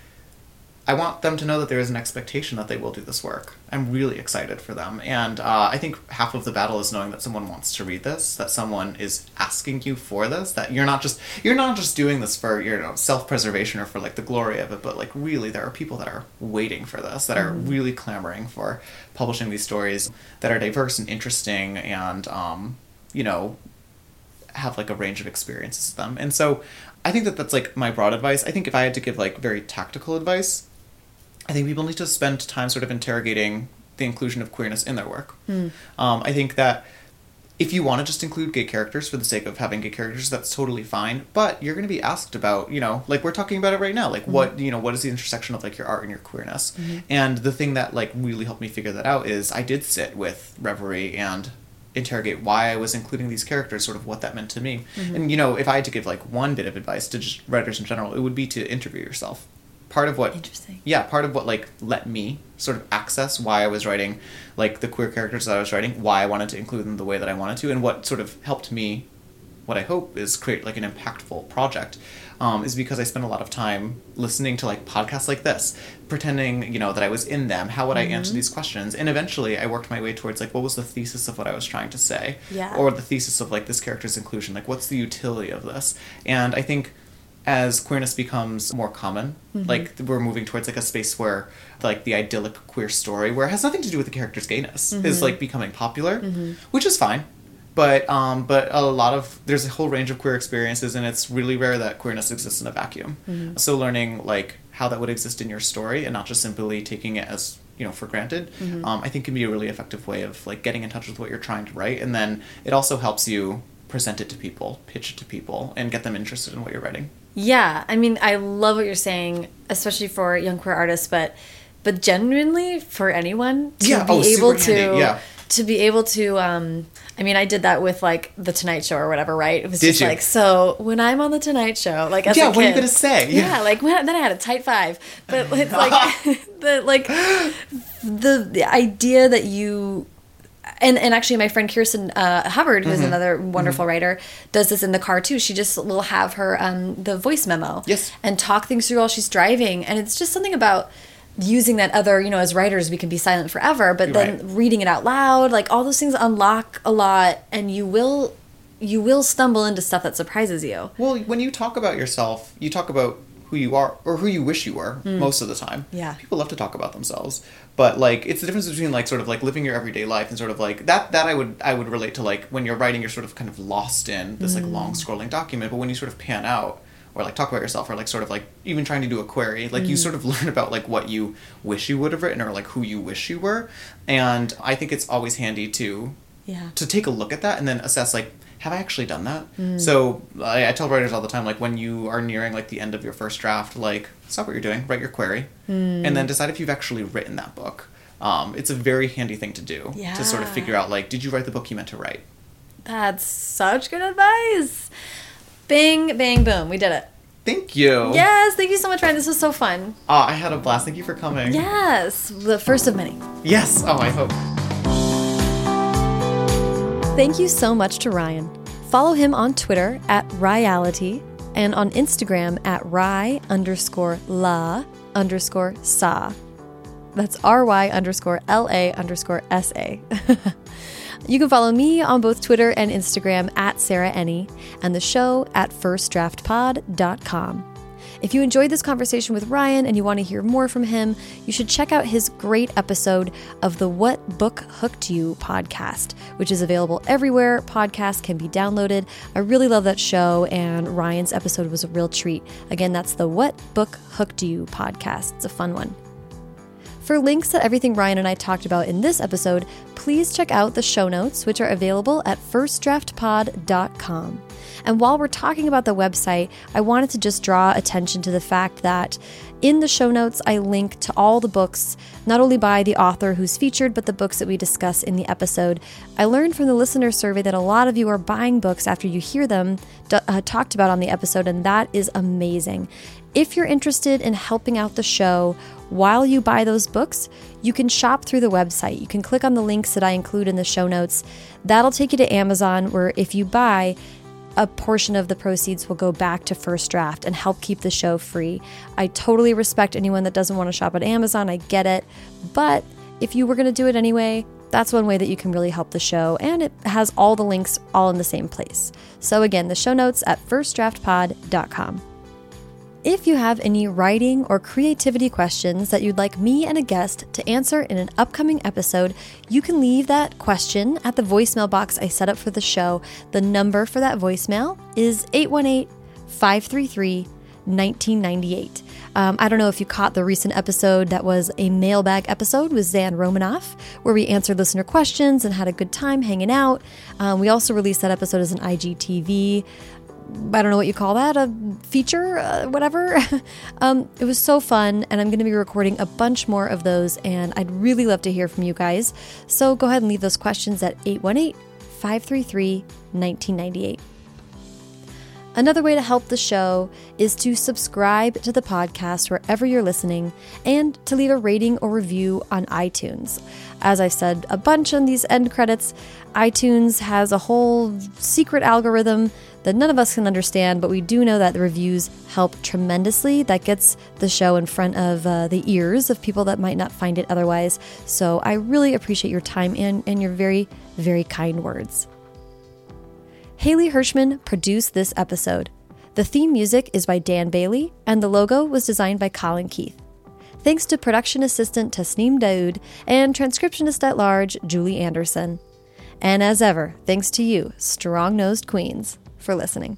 I want them to know that there is an expectation that they will do this work. I'm really excited for them, and uh, I think half of the battle is knowing that someone wants to read this, that someone is asking you for this, that you're not just you're not just doing this for you know self preservation or for like the glory of it, but like really there are people that are waiting for this, that are really clamoring for publishing these stories that are diverse and interesting, and um, you know have like a range of experiences with them. And so I think that that's like my broad advice. I think if I had to give like very tactical advice, I think people need to spend time sort of interrogating the inclusion of queerness in their work. Hmm. Um, I think that if you want to just include gay characters for the sake of having gay characters, that's totally fine. But you're going to be asked about, you know, like we're talking about it right now. Like hmm. what, you know, what is the intersection of like your art and your queerness? Mm-hmm. And the thing that like really helped me figure that out is I did sit with Reverie and interrogate why I was including these characters, sort of what that meant to me. Mm-hmm. And you know, if I had to give like one bit of advice to just writers in general, it would be to interview yourself. Part of what Interesting. yeah, part of what like let me sort of access why I was writing like the queer characters that I was writing, why I wanted to include them the way that I wanted to, and what sort of helped me what I hope is create like an impactful project. Um, is because I spent a lot of time listening to like podcasts like this, pretending, you know, that I was in them. How would I answer these questions? And eventually I worked my way towards like what was the thesis of what I was trying to say? Yeah. Or the thesis of like this character's inclusion. Like what's the utility of this? And I think as queerness becomes more common, mm-hmm. like we're moving towards like a space where like the idyllic queer story, where it has nothing to do with the character's gayness, is mm-hmm. like becoming popular, mm-hmm. which is fine. But um, but a lot of there's a whole range of queer experiences, and it's really rare that queerness exists in a vacuum. So learning like how that would exist in your story, and not just simply taking it as you know for granted, um, I think can be a really effective way of like getting in touch with what you're trying to write, and then it also helps you present it to people, pitch it to people, and get them interested in what you're writing. Yeah, I mean, I love what you're saying, especially for young queer artists, but but genuinely for anyone to Yeah, be oh, able to yeah. to be able to um I mean, I did that with like the Tonight Show or whatever, right? It was Did just you? like so when I'm on the Tonight Show, like as Yeah, a what are you gonna say? Yeah, like when, then I had a tight five, but it's like the like the the idea that you and and actually my friend Kirsten uh, Hubbard, who's Mm-hmm. another wonderful writer, does this in the car too. She just will have her um, the voice memo, Yes. and talk things through while she's driving, and it's just something about using that other you know as writers we can be silent forever but then Right. reading it out loud like all those things unlock a lot and you will you will stumble into stuff that surprises you Well, when you talk about yourself, you talk about who you are or who you wish you were most of the time. Yeah. People love to talk about themselves. But like it's the difference between like sort of like living your everyday life and sort of like that that I would I would relate to like when you're writing you're sort of kind of lost in this like long mm. scrolling document, but when you sort of pan out or like talk about yourself or like sort of like even trying to do a query, like you mm. sort of learn about like what you wish you would have written or like who you wish you were. And I think it's always handy to yeah to take a look at that and then assess like have i actually done that hmm. so I, I tell writers all the time like when you are nearing like the end of your first draft like stop what you're doing write your query and then hmm. decide if you've actually written that book um, it's a very handy thing to do to sort of figure out like did you write the book you meant to write That's such good advice. Bing, bang, boom. We did it. thank you Yes, thank you so much, Ryan. This was so fun. Oh, i had a blast thank you for coming Yes, the first of many. yes oh i hope Thank you so much to Ryan. Follow him on Twitter at Ryality and on Instagram at Ry underscore la underscore sa. That's R-Y underscore L-A underscore S-A. you can follow me on both Twitter and Instagram at Sarah Enni and the show at firstdraftpod.com. If you enjoyed this conversation with Ryan and you want to hear more from him, you should check out his great episode of the What Book Hooked You podcast, which is available everywhere podcasts can be downloaded. I really love that show, and Ryan's episode was a real treat. Again, that's the What Book Hooked You podcast. It's a fun one. For links to everything Ryan and I talked about in this episode, please check out the show notes, which are available at firstdraftpod.com. And while we're talking about the website, I wanted to just draw attention to the fact that in the show notes, I link to all the books, not only by the author who's featured, but the books that we discuss in the episode. I learned from the listener survey that a lot of you are buying books after you hear them uh, talked about on the episode, and that is amazing. If you're interested in helping out the show while you buy those books, you can shop through the website. You can click on the links that I include in the show notes. That'll take you to Amazon, where if you buy, a portion of the proceeds will go back to First Draft and help keep the show free. I totally respect anyone that doesn't want to shop at Amazon. I get it. But if you were going to do it anyway, that's one way that you can really help the show, and it has all the links all in the same place. So, again, the show notes at firstdraftpod.com. If you have any writing or creativity questions that you'd like me and a guest to answer in an upcoming episode, you can leave that question at the voicemail box I set up for the show. The number for that voicemail is 818 533 1998. Um, I don't know if you caught the recent episode that was a mailbag episode with Zan Romanoff, where we answered listener questions and had a good time hanging out. Um, we also released that episode as an IGTV I don't know what you call that, a feature, uh, whatever. um, it was so fun, and I'm going to be recording a bunch more of those, and I'd really love to hear from you guys. So go ahead and leave those questions at 818 533 1998. Another way to help the show is to subscribe to the podcast wherever you're listening and to leave a rating or review on iTunes. As I said a bunch on these end credits, iTunes has a whole secret algorithm that none of us can understand, but we do know that the reviews help tremendously. That gets the show in front of uh, the ears of people that might not find it otherwise. So I really appreciate your time and, and your very, very kind words. Haley Hirschman produced this episode. The theme music is by Dan Bailey, and the logo was designed by Colin Keith. Thanks to production assistant Tasneem Daoud and transcriptionist at large Julie Anderson. And as ever, thanks to you, strong nosed queens, for listening.